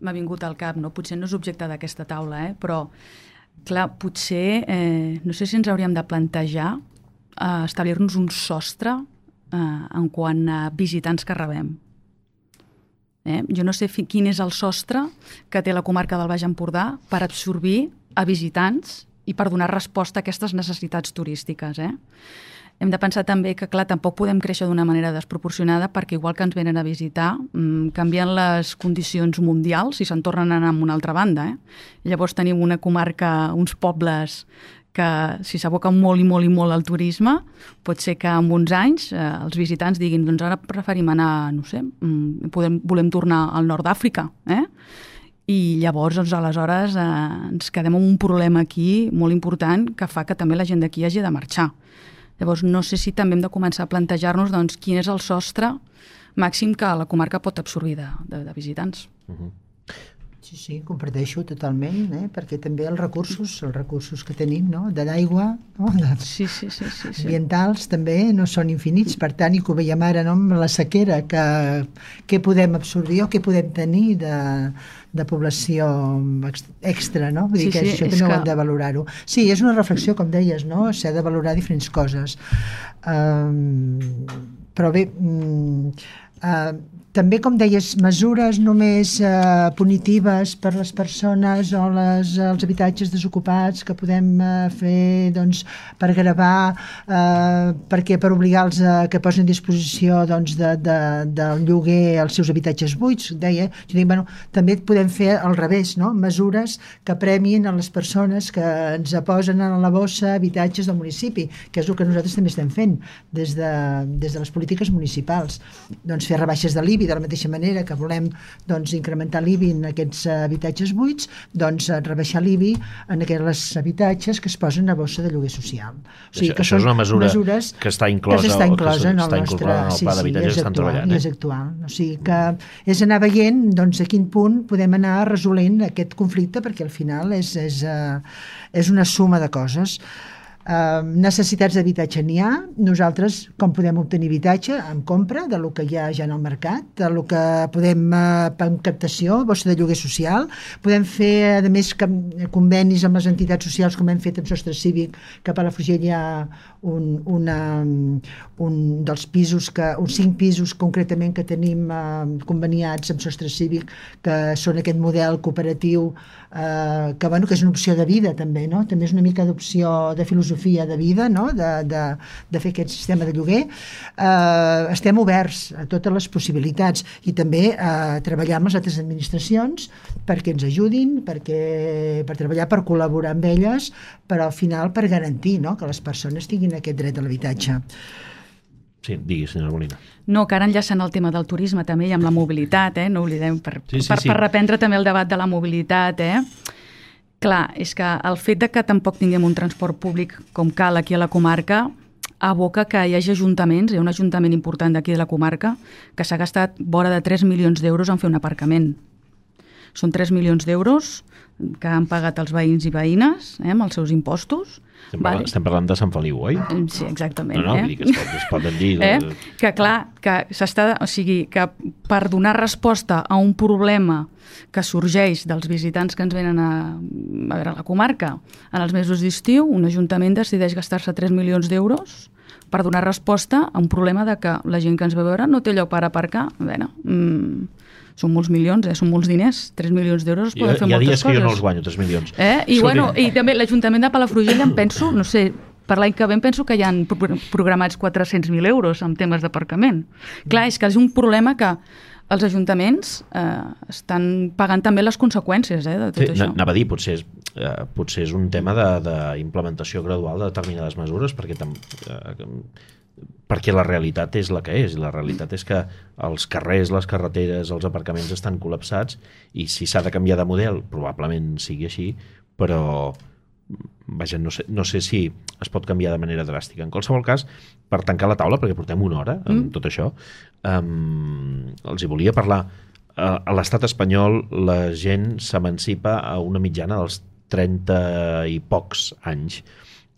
m'ha vingut al cap, no? potser no és objecte d'aquesta taula, eh? però clar, potser, eh, no sé si ens hauríem de plantejar eh, establir-nos un sostre eh, en quant a visitants que rebem. Eh? Jo no sé quin és el sostre que té la comarca del Baix Empordà per absorbir a visitants i per donar resposta a aquestes necessitats turístiques. Eh? Hem de pensar també que, clar, tampoc podem créixer d'una manera desproporcionada perquè igual que ens venen a visitar, mmm, canvien les condicions mundials i se'n tornen a anar a una altra banda. Eh? Llavors tenim una comarca, uns pobles que si s'aboca molt i molt i molt al turisme, pot ser que en uns anys eh, els visitants diguin doncs ara preferim anar, no sé, mm, podem, volem tornar al nord d'Àfrica, eh? I llavors doncs, aleshores eh, ens quedem amb un problema aquí molt important que fa que també la gent d'aquí hagi de marxar. Llavors, no sé si també hem de començar a plantejar-nos doncs, quin és el sostre màxim que la comarca pot absorbir de, de, de visitants. Uh -huh. Sí, sí, comparteixo totalment, eh? perquè també els recursos, els recursos que tenim, no? de l'aigua, no? de... sí, sí, sí, sí, sí. ambientals també no són infinits, per tant, i que ho veiem ara no? amb la sequera, que què podem absorbir o què podem tenir de, de població extra, no? Vull dir Sí, que sí, això també ho que- hem de valorar-ho. Sí, és una reflexió, com deies, no? S'ha de valorar diferents coses. Um, però bé, um, uh, també, com deies, mesures només uh, punitives per les persones o les, els habitatges desocupats que podem uh, fer doncs, per gravar, uh, perquè per obligar-los a que posin a disposició doncs, de, de, del lloguer els seus habitatges buits, deia, jo dic, bueno, també podem fer al revés, no? mesures que premin a les persones que ens posen a la bossa habitatges del municipi, que és el que nosaltres també estem fent des de, des de les polítiques municipals. Doncs fer rebaixes de l'IBI de la mateixa manera que volem doncs, incrementar l'IBI en aquests eh, habitatges buits, doncs eh, rebaixar l'IBI en aquells habitatges que es posen a bossa de lloguer social. O Això- això és una mesura mesures que està inclosa- que està que inclosa en el està nostre... en el pla d'habitatge és que estan treballant, eh? És actual. O sigui que és anar veient doncs, a quin punt podem anar resolent aquest conflicte perquè al final és, és, uh, és una suma de coses. Uh, necessitats d'habitatge n'hi ha. Nosaltres, com podem obtenir habitatge? En compra, de lo que hi ha ja en el mercat, de lo que podem en captació, bossa de lloguer social. Podem fer, a més, que, convenis amb les entitats socials, com hem fet amb Sostre Cívic, que a Palafrugell hi ha un, una, un dels pisos, que, uns cinc pisos concretament que tenim uh, conveniats amb Sostre Cívic, que són aquest model cooperatiu eh, que, bueno, que és una opció de vida també, no? també és una mica d'opció de filosofia de vida, no? de, de, de fer aquest sistema de lloguer. Eh, estem oberts a totes les possibilitats i també a treballar amb les altres administracions perquè ens ajudin, perquè, per treballar, per col·laborar amb elles, però al final per garantir no? que les persones tinguin aquest dret a l'habitatge. Sí, digui, senyora Molina. No, que ara enllaçant el tema del turisme també i amb la mobilitat, eh? no oblidem, per, Sí, sí, per, sí. per reprendre també el debat de la mobilitat. Eh? Clar, és que el fet de que tampoc tinguem un transport públic com cal aquí a la comarca aboca que hi hagi ajuntaments, hi ha un ajuntament important d'aquí de la comarca, que s'ha gastat vora de 3 milions d'euros en fer un aparcament. Són 3 milions d'euros que han pagat els veïns i veïnes eh, amb els seus impostos. Estem, parlant, estem parlant de Sant Feliu, oi? Sí, exactament. No, no, eh? que es, pot, es poden dir... [LAUGHS] eh? que clar, que s'està, o sigui, que per donar resposta a un problema que sorgeix dels visitants que ens venen a, a veure a la comarca en els mesos d'estiu, un ajuntament decideix gastar-se 3 milions d'euros per donar resposta a un problema de que la gent que ens ve a veure no té lloc per aparcar. A veure, mm, són molts milions, eh? són molts diners, 3 milions d'euros es poden fer hi ha moltes dies que coses. jo no els guanyo, 3 milions. Eh? I, Escolti, bueno, I també l'Ajuntament de Palafrugell em penso, no sé, per l'any que ve penso que hi han pro- programats 400.000 euros en temes d'aparcament. Clar, és que és un problema que els ajuntaments eh, estan pagant també les conseqüències eh, de tot Sí, això. anava a dir, potser és, eh, potser és un tema d'implementació gradual de determinades mesures, perquè, tam, eh, perquè la realitat és la que és. La realitat és que els carrers, les carreteres, els aparcaments estan col·lapsats i si s'ha de canviar de model, probablement sigui així, però vaja, no sé, no sé si es pot canviar de manera dràstica. En qualsevol cas, per tancar la taula, perquè portem una hora amb mm. tot això, um, els hi volia parlar. Uh, a l'estat espanyol la gent s'emancipa a una mitjana dels 30 i pocs anys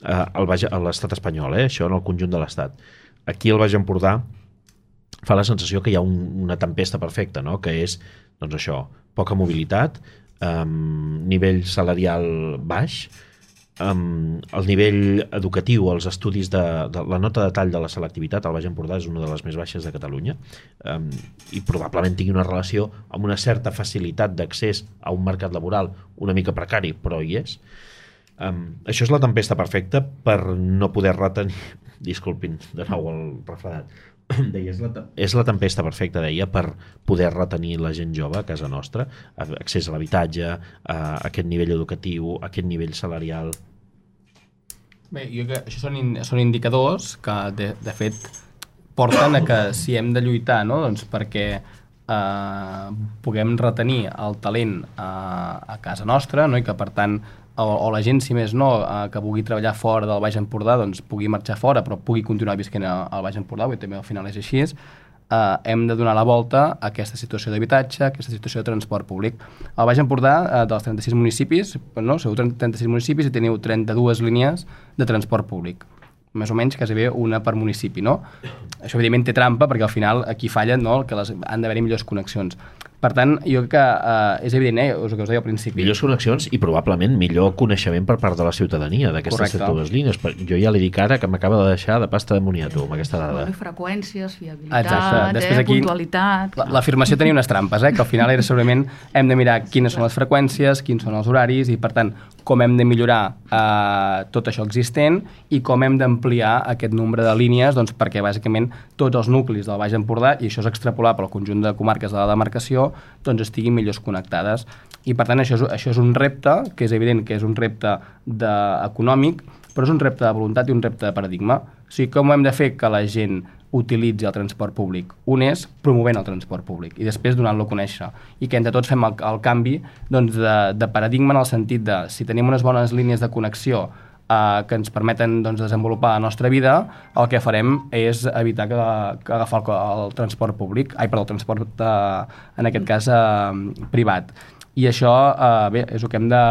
Baix, a l'estat espanyol, eh? això en el conjunt de l'estat. Aquí al Baix Empordà fa la sensació que hi ha un, una tempesta perfecta, no? que és doncs això, poca mobilitat, um, nivell salarial baix, um, el nivell educatiu, els estudis de, de la nota de tall de la selectivitat al Baix Empordà és una de les més baixes de Catalunya um, i probablement tingui una relació amb una certa facilitat d'accés a un mercat laboral una mica precari, però hi és. Um, això és la tempesta perfecta per no poder retenir... [LAUGHS] Disculpin, de nou el refredat. [CLEARS THROAT] Deia, és, la, és la tempesta perfecta, deia, per poder retenir la gent jove a casa nostra, accés a l'habitatge, a aquest nivell educatiu, a aquest nivell salarial, Bé, jo que això són, in, són indicadors que, de, de fet, porten a que si hem de lluitar no? doncs perquè eh, puguem retenir el talent a, a casa nostra no? i que, per tant, o, o la gent, si més no, eh, que vulgui treballar fora del Baix Empordà, doncs pugui marxar fora, però pugui continuar visquent al Baix Empordà, i també al final és així, eh, hem de donar la volta a aquesta situació d'habitatge, a aquesta situació de transport públic. Al Baix Empordà, eh, dels 36 municipis, no, sou 36 municipis i teniu 32 línies de transport públic més o menys quasi bé una per municipi, no? Això evidentment té trampa perquè al final aquí fallen, no?, que les, han d'haver-hi millors connexions. Per tant, jo crec que uh, és evident, eh, el que us deia al principi. Millors connexions i probablement millor coneixement per part de la ciutadania d'aquestes dues línies. Jo ja li dic ara que m'acaba de deixar de pasta de moniato amb aquesta dada. Bueno, freqüències, fiabilitat, Exacte. Eh, Després eh, aquí, puntualitat... L'afirmació tenia unes trampes, eh, que al final era segurament hem de mirar quines són les freqüències, quins són els horaris i, per tant, com hem de millorar eh, tot això existent i com hem d'ampliar aquest nombre de línies doncs, perquè bàsicament tots els nuclis del Baix Empordà, i això és extrapolable al conjunt de comarques de la demarcació, doncs estiguin millors connectades. I per tant això és, això és un repte, que és evident que és un repte de, econòmic, però és un repte de voluntat i un repte de paradigma. O sigui, com hem de fer que la gent utilitzi el transport públic. Un és promovent el transport públic i després donant-lo a conèixer. I que entre tots fem el, el canvi doncs, de, de paradigma en el sentit de si tenim unes bones línies de connexió eh, que ens permeten doncs, desenvolupar la nostra vida, el que farem és evitar que, que agafar el, el transport públic, ai, perdó, el transport, eh, en aquest cas, eh, privat. I això eh, bé, és, el que hem de,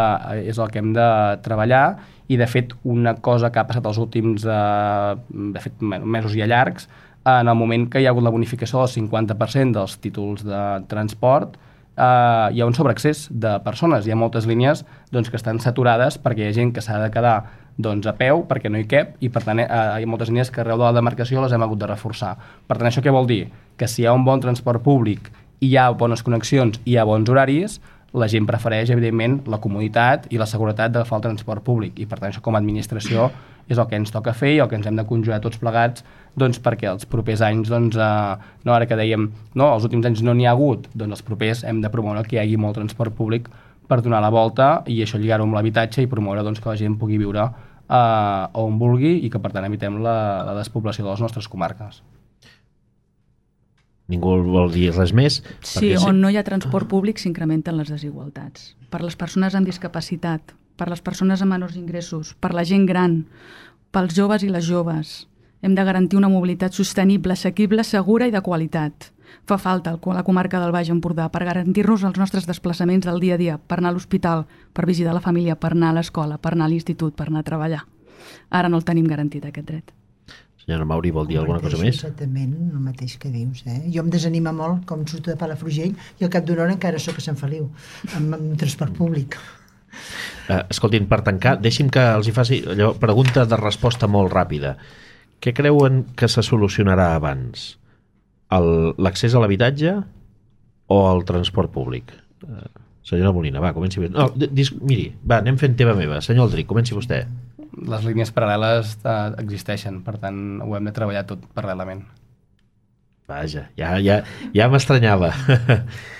és el que hem de treballar i de fet una cosa que ha passat els últims eh, de fet, mesos ja llargs en el moment que hi ha hagut la bonificació del 50% dels títols de transport, eh, hi ha un sobreaccés de persones. Hi ha moltes línies doncs, que estan saturades perquè hi ha gent que s'ha de quedar doncs, a peu perquè no hi cap i per tant eh, hi ha moltes línies que arreu de la demarcació les hem hagut de reforçar. Per tant, això què vol dir? Que si hi ha un bon transport públic i hi ha bones connexions i hi ha bons horaris, la gent prefereix, evidentment, la comoditat i la seguretat d'agafar el transport públic. I, per tant, això com a administració és el que ens toca fer i el que ens hem de conjurar tots plegats doncs, perquè els propers anys, doncs, eh, no, ara que dèiem, no, els últims anys no n'hi ha hagut, doncs els propers hem de promoure que hi hagi molt transport públic per donar la volta i això lligar-ho amb l'habitatge i promoure doncs, que la gent pugui viure eh, on vulgui i que, per tant, evitem la, la despoblació de les nostres comarques ningú vol dir res més. Sí, on no hi ha transport públic s'incrementen les desigualtats. Per les persones amb discapacitat, per les persones amb menors ingressos, per la gent gran, pels joves i les joves. Hem de garantir una mobilitat sostenible, assequible, segura i de qualitat. Fa falta a la comarca del Baix Empordà per garantir-nos els nostres desplaçaments del dia a dia, per anar a l'hospital, per visitar la família, per anar a l'escola, per anar a l'institut, per anar a treballar. Ara no el tenim garantit, aquest dret. Senyora Mauri, vol dir alguna cosa més? Exactament, el mateix que dius. Eh? Jo em desanima molt, com surto de Palafrugell, i al cap d'una hora encara sóc a Sant Feliu, amb, amb transport públic. Uh, escoltin, per tancar, deixi'm que els hi faci allò, pregunta de resposta molt ràpida. Què creuen que se solucionarà abans? L'accés a l'habitatge o el transport públic? Uh, senyora Molina, va, comenci. No, miri, va, anem fent teva meva. Senyor Aldric, comenci vostè les línies paral·leles eh, existeixen, per tant ho hem de treballar tot paral·lelament. Vaja, ja, ja, ja m'estranyava. [LAUGHS]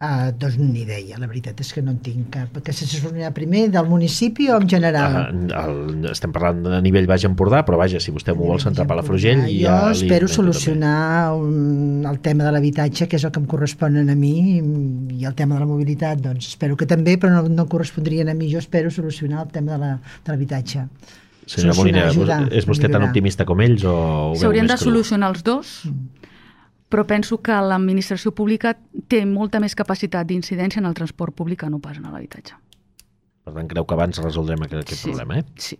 Uh, doncs ni idea, la veritat és que no en tinc cap. Que se solucionarà primer del municipi o en general? Uh, el, estem parlant de nivell Baix Empordà, però vaja, si vostè m'ho vol centrar per la Frugell... Jo ja espero solucionar un, el tema de l'habitatge, que és el que em correspon a mi, i el tema de la mobilitat, doncs espero que també, però no, no correspondrien a mi. Jo espero solucionar el tema de l'habitatge. Senyora Molina, és vostè tan optimista com ells o... S'haurien de solucionar els dos, mm però penso que l'administració pública té molta més capacitat d'incidència en el transport públic que no pas en l'habitatge. Per tant, creu que abans resoldrem aquest, aquest sí, problema, eh? Sí.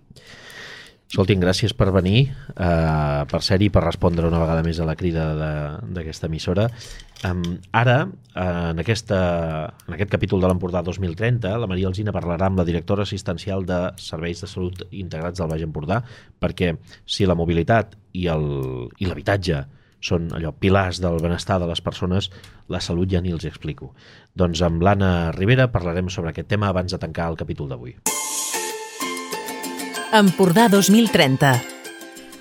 Escoltin, gràcies per venir, eh, per ser-hi, per respondre una vegada més a la crida d'aquesta emissora. Um, ara, en, aquesta, en aquest capítol de l'Empordà 2030, la Maria Alzina parlarà amb la directora assistencial de Serveis de Salut Integrats del Baix Empordà, perquè si la mobilitat i l'habitatge són allò pilars del benestar de les persones, la salut ja ni els explico. Doncs amb l'Anna Rivera parlarem sobre aquest tema abans de tancar el capítol d'avui. Empordà 2030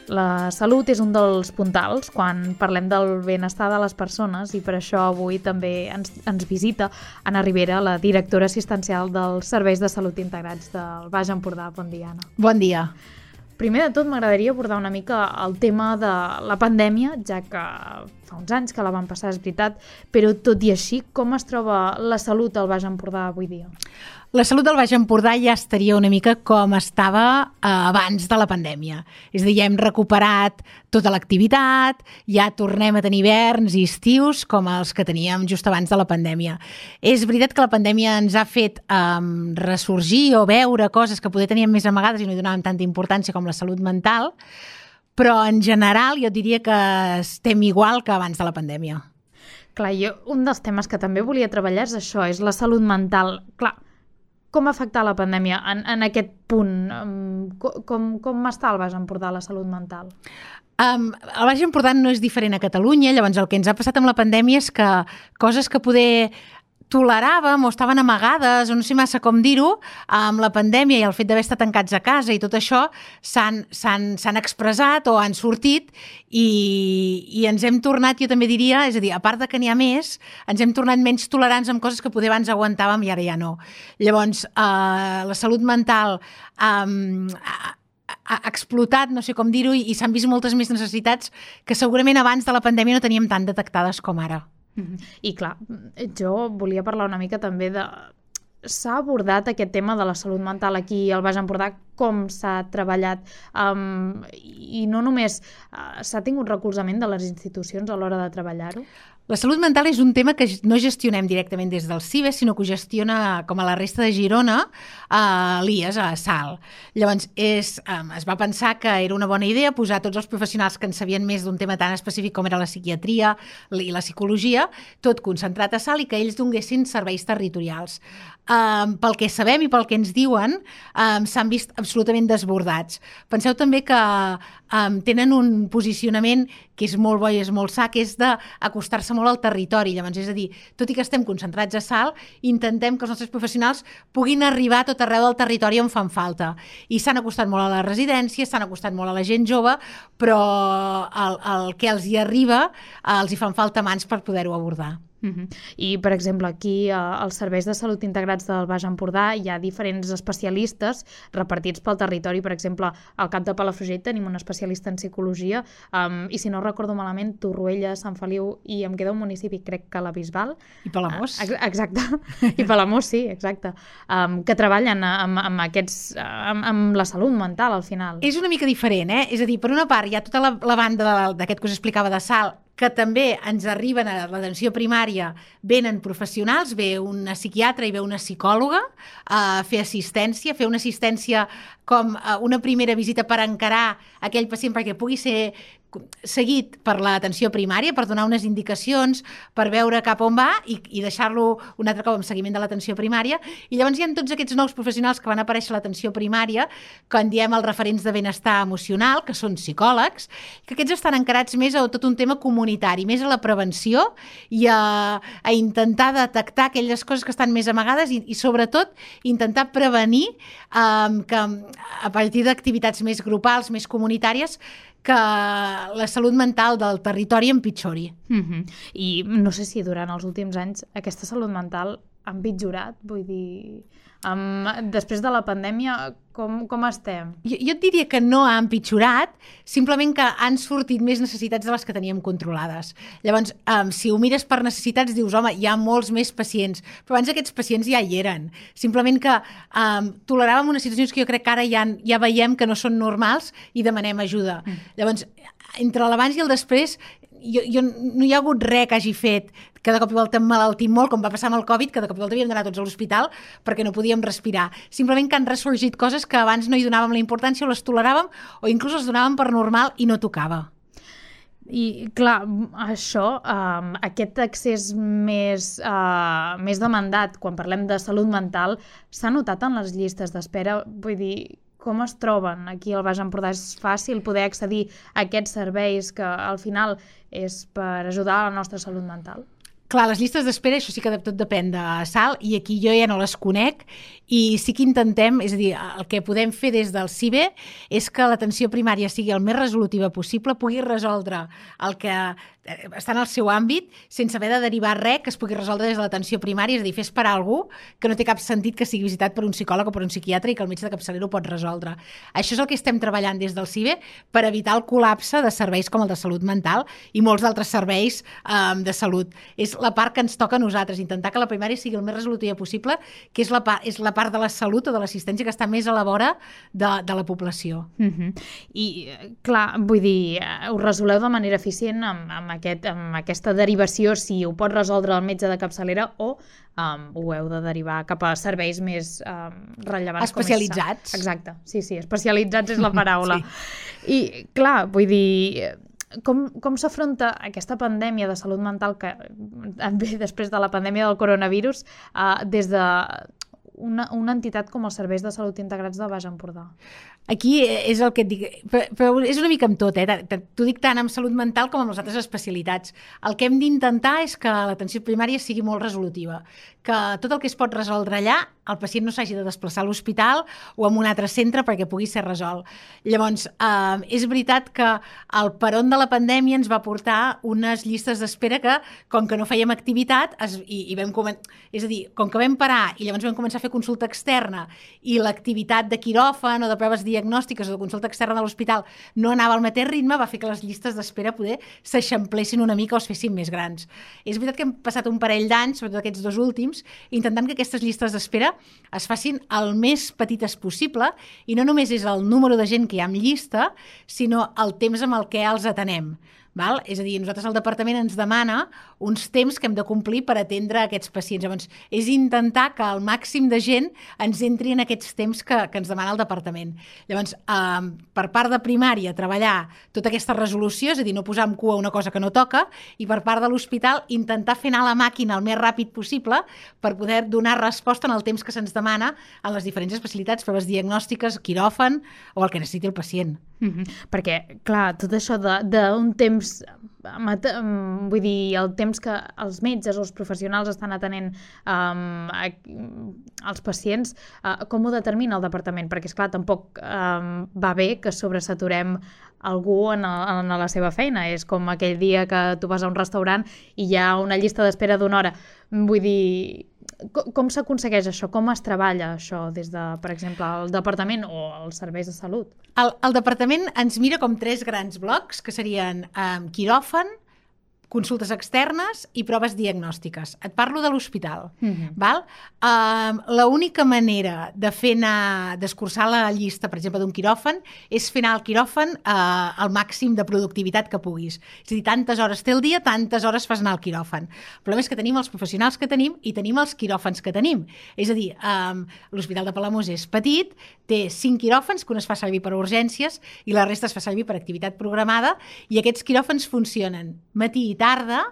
la salut és un dels puntals quan parlem del benestar de les persones i per això avui també ens, ens visita Anna Rivera, la directora assistencial dels Serveis de Salut Integrats del Baix Empordà. Bon dia, Anna. Bon dia. Primer de tot, m'agradaria abordar una mica el tema de la pandèmia, ja que fa uns anys que la van passar, és veritat, però tot i així, com es troba la salut al Baix Empordà avui dia? La salut del Baix Empordà ja estaria una mica com estava eh, abans de la pandèmia. És a dir, ja hem recuperat tota l'activitat, ja tornem a tenir hiverns i estius com els que teníem just abans de la pandèmia. És veritat que la pandèmia ens ha fet eh, ressorgir o veure coses que poder teníem més amagades i no hi donàvem tanta importància com la salut mental, però en general jo diria que estem igual que abans de la pandèmia. Clar, jo, un dels temes que també volia treballar és això, és la salut mental. Clar, com ha afectat la pandèmia en, en aquest punt? Com, com està el Baix Empordà la salut mental? Um, el Baix Empordà no és diferent a Catalunya, llavors el que ens ha passat amb la pandèmia és que coses que poder toleràvem o estaven amagades, o no sé massa com dir-ho, amb la pandèmia i el fet d'haver estat tancats a casa i tot això s'han expressat o han sortit i, i ens hem tornat, jo també diria, és a dir, a part de que n'hi ha més, ens hem tornat menys tolerants amb coses que poder abans aguantàvem i ara ja no. Llavors, eh, la salut mental eh, ha explotat, no sé com dir-ho, i, s'han vist moltes més necessitats que segurament abans de la pandèmia no teníem tan detectades com ara. I clar, jo volia parlar una mica també de s'ha abordat aquest tema de la salut mental aquí al Baix Empordà, com s'ha treballat um, i no només uh, s'ha tingut recolzament de les institucions a l'hora de treballar-ho? La salut mental és un tema que no gestionem directament des del CIBE, sinó que ho gestiona, com a la resta de Girona, a l'IES, a SAL. Llavors, és, es va pensar que era una bona idea posar tots els professionals que en sabien més d'un tema tan específic com era la psiquiatria i la psicologia, tot concentrat a SAL i que ells donguessin serveis territorials. Um, pel que sabem i pel que ens diuen, um, s'han vist absolutament desbordats. Penseu també que um, tenen un posicionament que és molt bo i és molt sa, que és d'acostar-se molt al territori. Llavors, és a dir, tot i que estem concentrats a Salt, intentem que els nostres professionals puguin arribar tot arreu del territori on fan falta. I s'han acostat molt a les residències, s'han acostat molt a la gent jove, però el, el que els hi arriba els hi fan falta mans per poder-ho abordar. Uh -huh. I, per exemple, aquí als serveis de salut integrats del Baix Empordà hi ha diferents especialistes repartits pel territori. Per exemple, al cap de Palafrugell tenim un especialista en psicologia um, i, si no recordo malament, Torroella, Sant Feliu i em queda un municipi, crec que la Bisbal. I Palamós. Uh, exacte. I Palamós, sí, exacte. Um, que treballen amb, amb, aquests, amb, amb la salut mental, al final. És una mica diferent, eh? És a dir, per una part, hi ha tota la, la banda d'aquest que us explicava de Sal, que també ens arriben a l'atenció primària, venen professionals, ve una psiquiatra i ve una psicòloga a fer assistència, fer una assistència com eh, una primera visita per encarar aquell pacient perquè pugui ser seguit per l'atenció primària, per donar unes indicacions, per veure cap on va i, i deixar-lo un altre cop amb seguiment de l'atenció primària. I llavors hi ha tots aquests nous professionals que van aparèixer a l'atenció primària, que en diem els referents de benestar emocional, que són psicòlegs, que aquests estan encarats més a tot un tema comunitari, més a la prevenció i a, a intentar detectar aquelles coses que estan més amagades i, i sobretot, intentar prevenir um, que a partir d'activitats més grupals, més comunitàries, que la salut mental del territori empitjori. Mm -hmm. I no sé si durant els últims anys aquesta salut mental ha empitjorat, vull dir... Um, després de la pandèmia, com, com estem? Jo, jo et diria que no ha empitjorat, simplement que han sortit més necessitats de les que teníem controlades. Llavors, um, si ho mires per necessitats, dius, home, hi ha molts més pacients, però abans aquests pacients ja hi eren. Simplement que um, toleràvem unes situacions que jo crec que ara ja, ja veiem que no són normals i demanem ajuda. Mm. Llavors, entre l'abans i el després, jo, jo, no hi ha hagut res que hagi fet que de cop i volta malaltim molt, com va passar amb el Covid, que de cop i volta havíem d'anar tots a l'hospital perquè no podíem respirar. Simplement que han ressorgit coses que abans no hi donàvem la importància o les toleràvem o inclús les donàvem per normal i no tocava. I, clar, això, um, aquest accés més, uh, més demandat quan parlem de salut mental s'ha notat en les llistes d'espera? Vull dir, com es troben aquí al Baix Empordà? És fàcil poder accedir a aquests serveis que al final és per ajudar a la nostra salut mental? Clar, les llistes d'espera, això sí que tot depèn de sal, i aquí jo ja no les conec, i sí que intentem, és a dir, el que podem fer des del CIBE és que l'atenció primària sigui el més resolutiva possible, pugui resoldre el que eh, està en el seu àmbit sense haver de derivar res que es pugui resoldre des de l'atenció primària, és a dir, fer esperar algú que no té cap sentit que sigui visitat per un psicòleg o per un psiquiatre i que el metge de capçalera ho pot resoldre. Això és el que estem treballant des del CIBE per evitar el col·lapse de serveis com el de salut mental i molts d'altres serveis um, de salut. És la part que ens toca a nosaltres, intentar que la primària sigui el més resolutiva possible, que és la, part, és la part de la salut o de l'assistència que està més a la vora de, de la població. Mm -hmm. I, clar, vull dir, ho resoleu de manera eficient amb, amb, aquest, amb aquesta derivació, si ho pot resoldre el metge de capçalera o um, ho heu de derivar cap a serveis més um, rellevants. Especialitzats. Com és... Exacte, sí, sí, especialitzats és la [LAUGHS] paraula. sí. I, clar, vull dir, com, com s'afronta aquesta pandèmia de salut mental que ve després de la pandèmia del coronavirus uh, des de una, una entitat com els serveis de salut integrats de Baix Empordà? Aquí és el que et dic, però és una mica amb tot, eh? t'ho dic tant amb salut mental com amb les altres especialitats. El que hem d'intentar és que l'atenció primària sigui molt resolutiva, que tot el que es pot resoldre allà, el pacient no s'hagi de desplaçar a l'hospital o a un altre centre perquè pugui ser resolt. Llavors, eh, és veritat que el peron de la pandèmia ens va portar unes llistes d'espera que, com que no fèiem activitat, es, i, i vam és a dir, com que vam parar i llavors vam començar a fer consulta externa i l'activitat de quiròfan o de proves diagnòstiques diagnòstiques o de consulta externa de l'hospital no anava al mateix ritme, va fer que les llistes d'espera poder s'eixamplessin una mica o es fessin més grans. És veritat que hem passat un parell d'anys, sobretot aquests dos últims, intentant que aquestes llistes d'espera es facin el més petites possible i no només és el número de gent que hi ha en llista, sinó el temps amb el que els atenem. Val? És a dir, nosaltres el departament ens demana uns temps que hem de complir per atendre aquests pacients. Llavors, és intentar que el màxim de gent ens entri en aquests temps que, que ens demana el departament. Llavors, eh, per part de primària, treballar tota aquesta resolució, és a dir, no posar en cua una cosa que no toca, i per part de l'hospital, intentar fer anar la màquina el més ràpid possible per poder donar resposta en el temps que se'ns demana en les diferents especialitats, proves diagnòstiques, quiròfan o el que necessiti el pacient. Mm -hmm. Perquè, clar, tot això d'un temps vull dir, el temps que els metges o els professionals estan atenent um, a, als pacients, uh, com ho determina el departament? Perquè, és clar tampoc um, va bé que sobresaturem algú en, a, en la seva feina. És com aquell dia que tu vas a un restaurant i hi ha una llista d'espera d'una hora. Vull dir, com, com s'aconsegueix això? Com es treballa això des de, per exemple, el departament o els serveis de salut? El, el departament ens mira com tres grans blocs, que serien um, quiròfan, consultes externes i proves diagnòstiques. Et parlo de l'hospital. Mm -hmm. val? Uh, L'única manera de fer anar, d'escurçar la llista, per exemple, d'un quiròfan, és fer anar el quiròfan uh, al màxim de productivitat que puguis. És a dir, tantes hores té el dia, tantes hores fas anar el quiròfan. El problema és que tenim els professionals que tenim i tenim els quiròfans que tenim. És a dir, um, l'Hospital de Palamós és petit, té cinc quiròfans, que un es fa servir per urgències i la resta es fa servir per activitat programada, i aquests quiròfans funcionen matí i tarda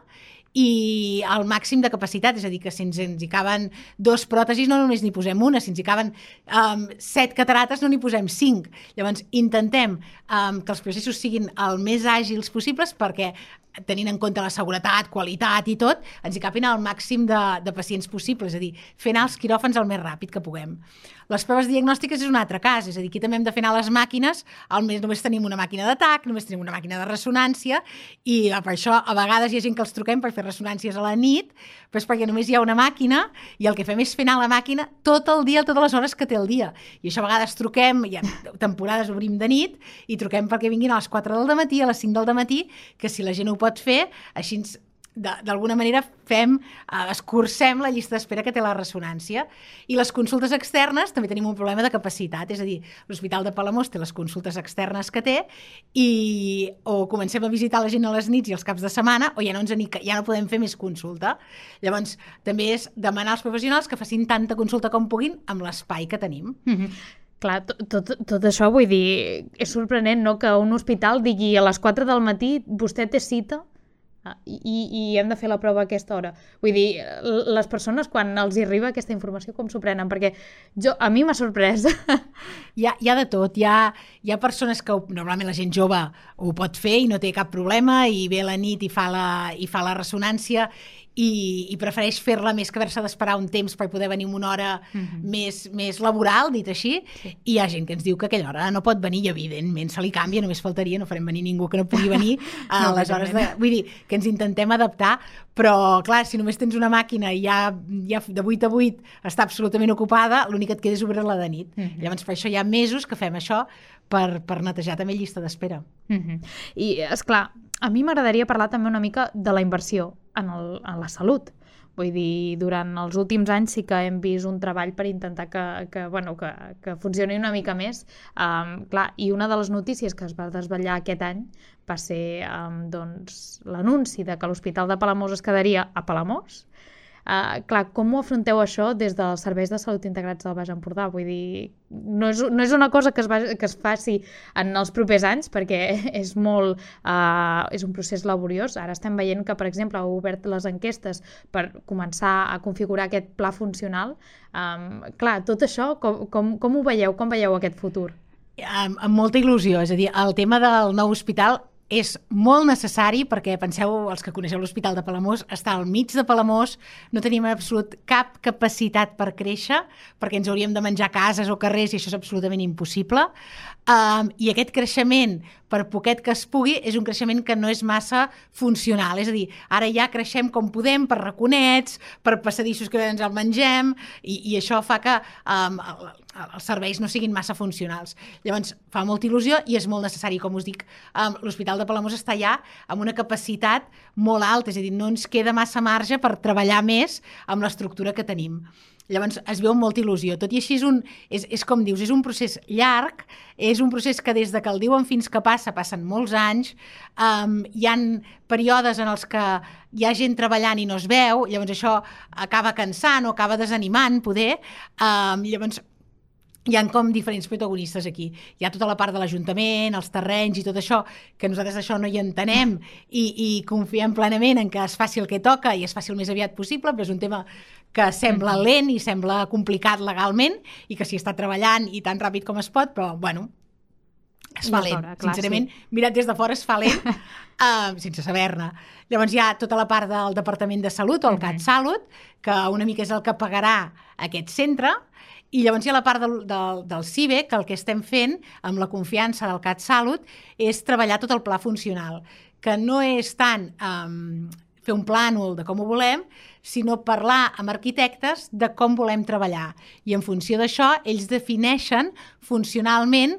i al màxim de capacitat, és a dir, que si ens, ens hi caben dos pròtesis no només n'hi posem una, si ens hi caben um, set catarates no n'hi posem cinc. Llavors, intentem um, que els processos siguin el més àgils possibles perquè tenint en compte la seguretat, qualitat i tot, ens hi capin el màxim de, de pacients possible, és a dir, anar els quiròfans el més ràpid que puguem. Les proves diagnòstiques és un altre cas, és a dir, aquí també hem de fer anar les màquines, al més només tenim una màquina d'atac, només tenim una màquina de ressonància, i eh, per això a vegades hi ha gent que els truquem per fer ressonàncies a la nit, però és perquè només hi ha una màquina i el que fem és fer anar la màquina tot el dia, totes les hores que té el dia. I això a vegades truquem, hi ha temporades obrim de nit, i truquem perquè vinguin a les 4 del matí, a les 5 del matí, que si la gent ho pot fer, així d'alguna manera fem, eh, escurcem la llista d'espera que té la ressonància. I les consultes externes també tenim un problema de capacitat, és a dir, l'Hospital de Palamós té les consultes externes que té i o comencem a visitar la gent a les nits i els caps de setmana o ja no, ens ni, ja no podem fer més consulta. Llavors, també és demanar als professionals que facin tanta consulta com puguin amb l'espai que tenim. Mm -hmm. Clar, tot, tot, tot això vull dir, és sorprenent no? que un hospital digui a les 4 del matí vostè té cita i, i hem de fer la prova a aquesta hora. Vull dir, les persones quan els hi arriba aquesta informació com s'ho prenen? Perquè jo, a mi m'ha sorprès. Hi ha, hi ha de tot. Hi ha, hi ha persones que normalment la gent jove ho pot fer i no té cap problema i ve a la nit i fa la, i fa la ressonància i, i prefereix fer-la més que haver-se d'esperar un temps per poder venir una hora mhm. -huh. més, més laboral, dit així, sí. i hi ha gent que ens diu que aquella hora no pot venir i evidentment se li canvia, només faltaria, no farem venir ningú que no pugui venir a [LAUGHS] no, les hores de... Vull dir, que ens intentem adaptar, però clar, si només tens una màquina i ja, ja de 8 a 8 està absolutament ocupada, l'únic que et queda és obrir-la de nit. Mhm. -huh. Llavors, per això hi ha mesos que fem això per, per netejar també llista d'espera. Mhm. -huh. I, és clar, a mi m'agradaria parlar també una mica de la inversió en, el, en la salut. Vull dir, durant els últims anys sí que hem vist un treball per intentar que, que, bueno, que, que funcioni una mica més. Um, clar, I una de les notícies que es va desvetllar aquest any va ser um, doncs, l'anunci de que l'Hospital de Palamós es quedaria a Palamós, Uh, clar, com ho afronteu això des dels serveis de salut integrats del Baix Empordà? Vull dir, no és, no és una cosa que es, va, que es faci en els propers anys, perquè [LAUGHS] és molt... Uh, és un procés laboriós. Ara estem veient que, per exemple, heu obert les enquestes per començar a configurar aquest pla funcional. Um, clar, tot això, com, com, com ho veieu? Com veieu aquest futur? Amb, amb molta il·lusió, és a dir, el tema del nou hospital és molt necessari perquè, penseu, els que coneixeu l'Hospital de Palamós, està al mig de Palamós, no tenim absolut cap capacitat per créixer, perquè ens hauríem de menjar cases o carrers i això és absolutament impossible. Um, I aquest creixement, per poquet que es pugui, és un creixement que no és massa funcional. És a dir, ara ja creixem com podem, per raconets, per passadissos que ens el mengem, i, i això fa que um, els serveis no siguin massa funcionals. Llavors, fa molta il·lusió i és molt necessari. Com us dic, um, l'Hospital de Palamós està ja amb una capacitat molt alta, és a dir, no ens queda massa marge per treballar més amb l'estructura que tenim. Llavors es veu molta il·lusió. Tot i així és, un, és, és com dius, és un procés llarg, és un procés que des de que el diuen fins que passa, passen molts anys, um, hi han períodes en els que hi ha gent treballant i no es veu, llavors això acaba cansant o acaba desanimant, poder. Um, llavors hi han com diferents protagonistes aquí. Hi ha tota la part de l'Ajuntament, els terrenys i tot això, que nosaltres això no hi entenem i, i confiem plenament en que es faci el que toca i es faci el més aviat possible, però és un tema que sembla lent i sembla complicat legalment i que s'hi està treballant i tan ràpid com es pot, però, bueno, es fa lent. Clar, Sincerament, sí. mirat des de fora es fa lent, uh, [LAUGHS] sense saber-ne. Llavors hi ha tota la part del Departament de Salut, o el CatSalut, que una mica és el que pagarà aquest centre, i llavors hi ha la part del, del, del CIBE, que el que estem fent amb la confiança del CatSalut és treballar tot el pla funcional, que no és tant um, fer un plànol de com ho volem, sinó parlar amb arquitectes de com volem treballar. I en funció d'això, ells defineixen funcionalment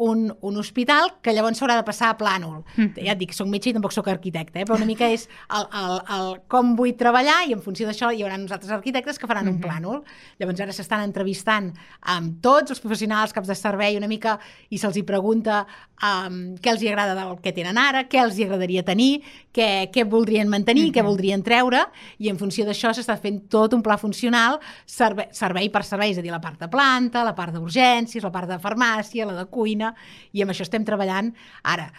un, un hospital que llavors s'haurà de passar a plànol. Mm. Ja et dic, soc metge i tampoc sóc arquitecte, eh? però una mica és el, el, el com vull treballar i en funció d'això hi haurà uns altres arquitectes que faran mm -hmm. un mm-hmm. plànol. Llavors ara s'estan entrevistant amb tots els professionals, caps de servei, una mica, i se'ls hi pregunta um, què els hi agrada del que tenen ara, què els hi agradaria tenir, què, què voldrien mantenir, mm -hmm. què mm-hmm. voldrien treure, i en funció d'això s'està fent tot un pla funcional, servei, servei per servei, és a dir, la part de planta, la part d'urgències, la part de farmàcia, la de cuina, i amb això estem treballant ara.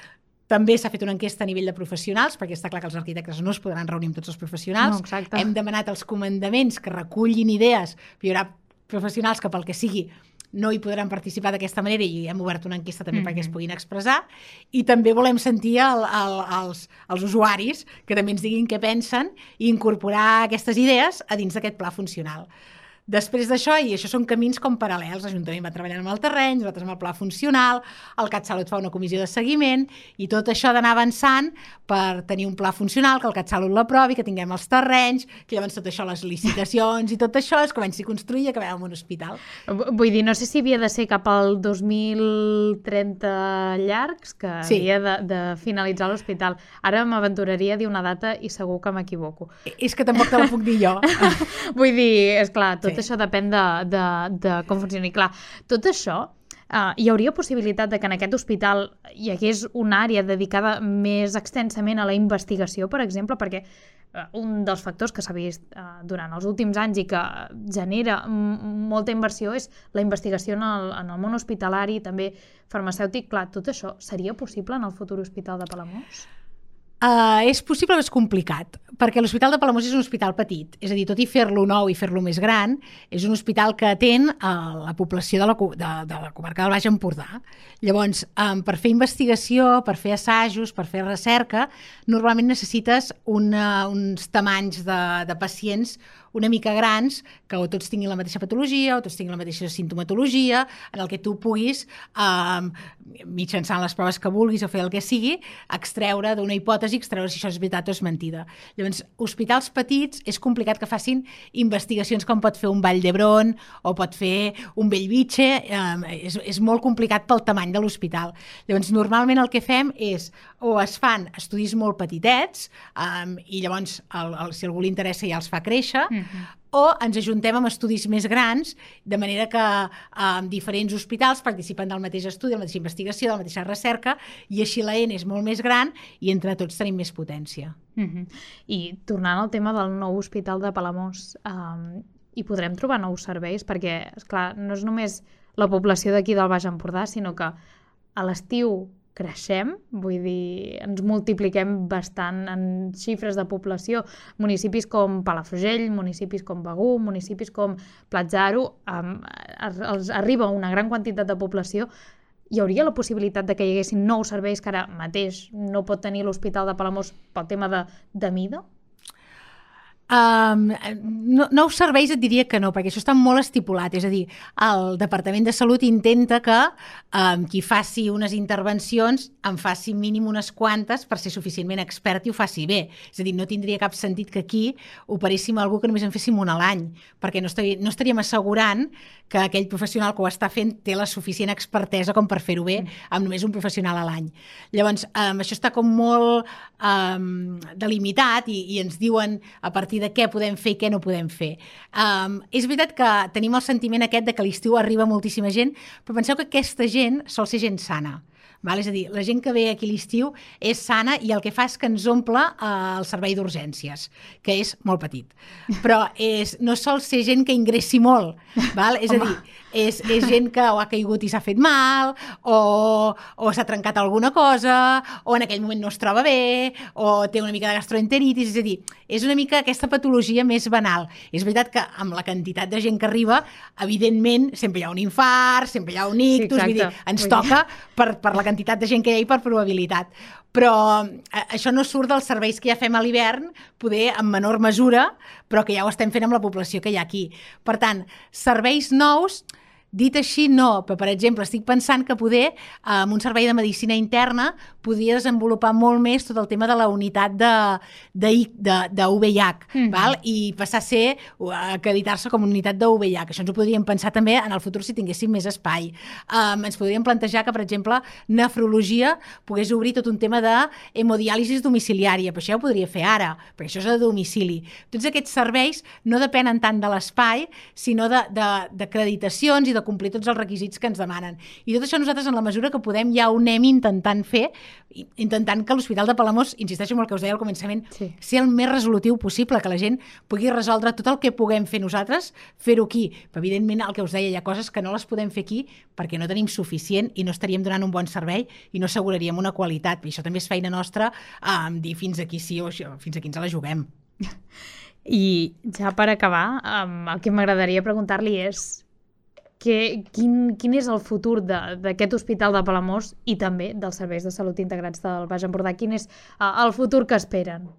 També s'ha fet una enquesta a nivell de professionals, perquè està clar que els arquitectes no es podran reunir amb tots els professionals. No, Hem demanat als comandaments que recullin idees, hi haurà professionals que pel que sigui no hi podran participar d'aquesta manera i hem obert una enquesta també mm -hmm. perquè es Mhm. puguin expressar i també volem sentir el, el, els, els usuaris que també ens diguin què pensen i incorporar aquestes idees a dins d'aquest pla funcional. Després d'això, i això són camins com paral·lels, l'Ajuntament va treballant amb el terreny, nosaltres amb el pla funcional, el CatSalut fa una comissió de seguiment, i tot això d'anar avançant per tenir un pla funcional, que el CatSalut l'aprovi, que tinguem els terrenys, que llavors tot això, les licitacions i tot això, es comenci a construir i acabem amb un hospital. Vull dir, no sé si havia de ser cap al 2030 llargs, que Sí. havia de, de finalitzar l'hospital. Ara m'aventuraria a dir una data i segur que m'equivoco. És que tampoc te la puc dir jo. [LAUGHS] Vull dir, és clar, tot Sí. Això depèn de, de, de com funcioni. Clar, tot això, uh, hi hauria possibilitat de que en aquest hospital hi hagués una àrea dedicada més extensament a la investigació, per exemple, perquè uh, un dels factors que s'ha vist uh, durant els últims anys i que genera molta inversió és la investigació en el, en el món hospitalari, també farmacèutic. Clar, tot això seria possible en el futur hospital de Palamós? Uh, és possible però és complicat, perquè l'Hospital de Palamós és un hospital petit, és a dir, tot i fer-lo nou i fer-lo més gran, és un hospital que atén a la població de la, de, de la comarca del Baix Empordà. Llavors, um, per fer investigació, per fer assajos, per fer recerca, normalment necessites una, uns tamanys de, de pacients una mica grans, que o tots tinguin la mateixa patologia o tots tinguin la mateixa sintomatologia, en el que tu puguis, um, mitjançant les proves que vulguis o fer el que sigui, extreure d'una hipòtesi, extreure si això és veritat o és mentida. Llavors, hospitals petits és complicat que facin investigacions com pot fer un Vall d'Hebron o pot fer un Bellvitge, um, és, és molt complicat pel tamany de l'hospital. Llavors, normalment el que fem és o es fan estudis molt petitets um, i llavors, el, el, si algú li interessa, ja els fa créixer, mm -hmm. O ens ajuntem amb estudis més grans, de manera que um, diferents hospitals participen del mateix estudi, de la mateixa investigació, de la mateixa recerca, i així la N és molt més gran i entre tots tenim més potència. Mm -hmm. I tornant al tema del nou hospital de Palamós, um, hi podrem trobar nous serveis? Perquè, és clar no és només la població d'aquí del Baix Empordà, sinó que a l'estiu creixem, vull dir, ens multipliquem bastant en xifres de població. Municipis com Palafrugell, municipis com Begú, municipis com Platzaro, um, els arriba una gran quantitat de població hi hauria la possibilitat de que hi haguessin nous serveis que ara mateix no pot tenir l'Hospital de Palamós pel tema de, de mida? Um, no, nous serveis et diria que no, perquè això està molt estipulat. És a dir, el Departament de Salut intenta que um, qui faci unes intervencions en faci mínim unes quantes per ser suficientment expert i ho faci bé. És a dir, no tindria cap sentit que aquí operéssim algú que només en féssim un a l'any, perquè no, estaria, no estaríem assegurant que aquell professional que ho està fent té la suficient expertesa com per fer-ho bé amb només un professional a l'any. Llavors, um, això està com molt um, delimitat i, i ens diuen a partir de què podem fer i què no podem fer. Um, és veritat que tenim el sentiment aquest de que l'estiu arriba moltíssima gent, però penseu que aquesta gent sol ser gent sana. Val? És a dir, la gent que ve aquí l'estiu és sana i el que fa és que ens omple eh, el servei d'urgències, que és molt petit. Però és, no sol ser gent que ingressi molt. Val? És a dir, és, és gent que o ha caigut i s'ha fet mal, o, o s'ha trencat alguna cosa, o en aquell moment no es troba bé, o té una mica de gastroenteritis, és a dir, és una mica aquesta patologia més banal. És veritat que amb la quantitat de gent que arriba, evidentment, sempre hi ha un infart, sempre hi ha un ictus, Sí, vull dir, ens Vull toca per, per la quantitat de gent que hi ha i per probabilitat. Però eh, això no surt dels serveis que ja fem a l'hivern, poder en menor mesura, però que ja ho estem fent amb la població que hi ha aquí. Per tant, serveis nous, dit així, no, però per exemple, estic pensant que poder, eh, amb un servei de medicina interna, podria desenvolupar molt més tot el tema de la unitat de, de, de, de VIH, Mhm. val? i passar a ser, a acreditar-se com a unitat de VIH. Això ens ho podríem pensar també en el futur si tinguéssim més espai. Um, ens podríem plantejar que, per exemple, nefrologia pogués obrir tot un tema de hemodiàlisis domiciliària, però això ja ho podria fer ara, perquè això és a domicili. Tots aquests serveis no depenen tant de l'espai, sinó de- de- d'acreditacions i de complir tots els requisits que ens demanen. I tot això nosaltres, en la mesura que podem, ja ho anem intentant fer, intentant que l'Hospital de Palamós, insisteixo en el que us deia al començament, Sí. ser el més resolutiu possible, que la gent pugui resoldre tot el que puguem fer nosaltres, fer-ho aquí. Però, evidentment, el que us deia, hi ha coses que no les podem fer aquí perquè no tenim suficient i no estaríem donant un bon servei i no asseguraríem una qualitat. I això també és feina nostra, eh, dir fins aquí sí o això, fins aquí ens la juguem. [LAUGHS] I ja per acabar, um, el que m'agradaria preguntar-li és que, quin, quin és el futur d'aquest hospital de Palamós i també dels serveis de salut integrats del Baix Empordà? Quin és uh, el futur que esperen?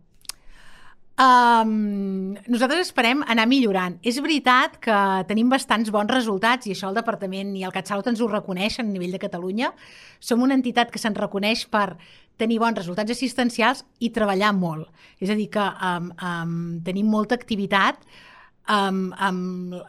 Um, nosaltres esperem anar millorant. És veritat que tenim bastants bons resultats i això el Departament i el CatSalut ens ho reconeixen a nivell de Catalunya. Som una entitat que se'n reconeix per tenir bons resultats assistencials i treballar molt. És a dir, que um, um, tenim molta activitat um, amb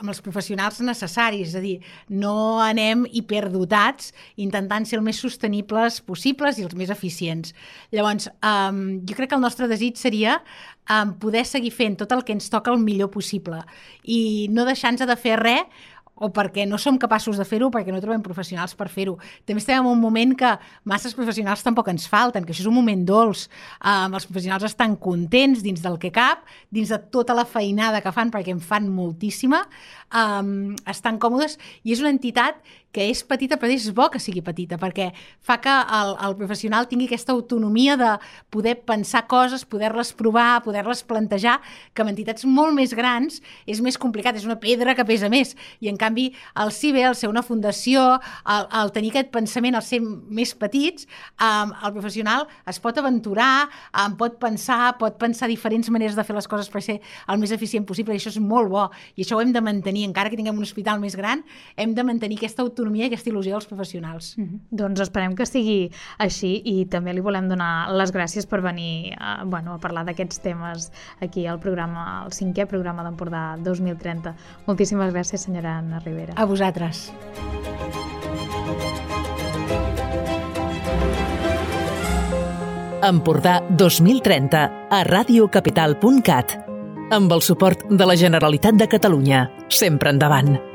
amb els professionals necessaris, és a dir, no anem hiperdotats intentant ser el més sostenibles possibles i els més eficients. Llavors, um, jo crec que el nostre desig seria um, poder seguir fent tot el que ens toca el millor possible i no deixar-nos de fer res o perquè no som capaços de fer-ho, perquè no trobem professionals per fer-ho. També estem en un moment que masses professionals tampoc ens falten, que això és un moment dolç. Um, els professionals estan contents dins del que cap, dins de tota la feinada que fan, perquè en fan moltíssima, um, estan còmodes i és una entitat que és petita però és bo que sigui petita perquè fa que el, el professional tingui aquesta autonomia de poder pensar coses, poder-les provar, poder-les plantejar, que amb entitats molt més grans és més complicat, és una pedra que pesa més. I en canvi el CIBE, el ser una fundació, el, el tenir aquest pensament, el ser més petits, um, el professional es pot aventurar, um, pot pensar, pot pensar diferents maneres de fer les coses per ser el més eficient possible i això és molt bo. I això ho hem de mantenir mantenir, encara que tinguem un hospital més gran, hem de mantenir aquesta autonomia i aquesta il·lusió dels professionals. Mm -hmm. Doncs esperem que sigui així i també li volem donar les gràcies per venir a, bueno, a parlar d'aquests temes aquí al programa, el cinquè programa d'Empordà 2030. Moltíssimes gràcies, senyora Anna Rivera. A vosaltres. Empordà 2030 a radiocapital.cat amb el suport de la Generalitat de Catalunya. Sempre endavant.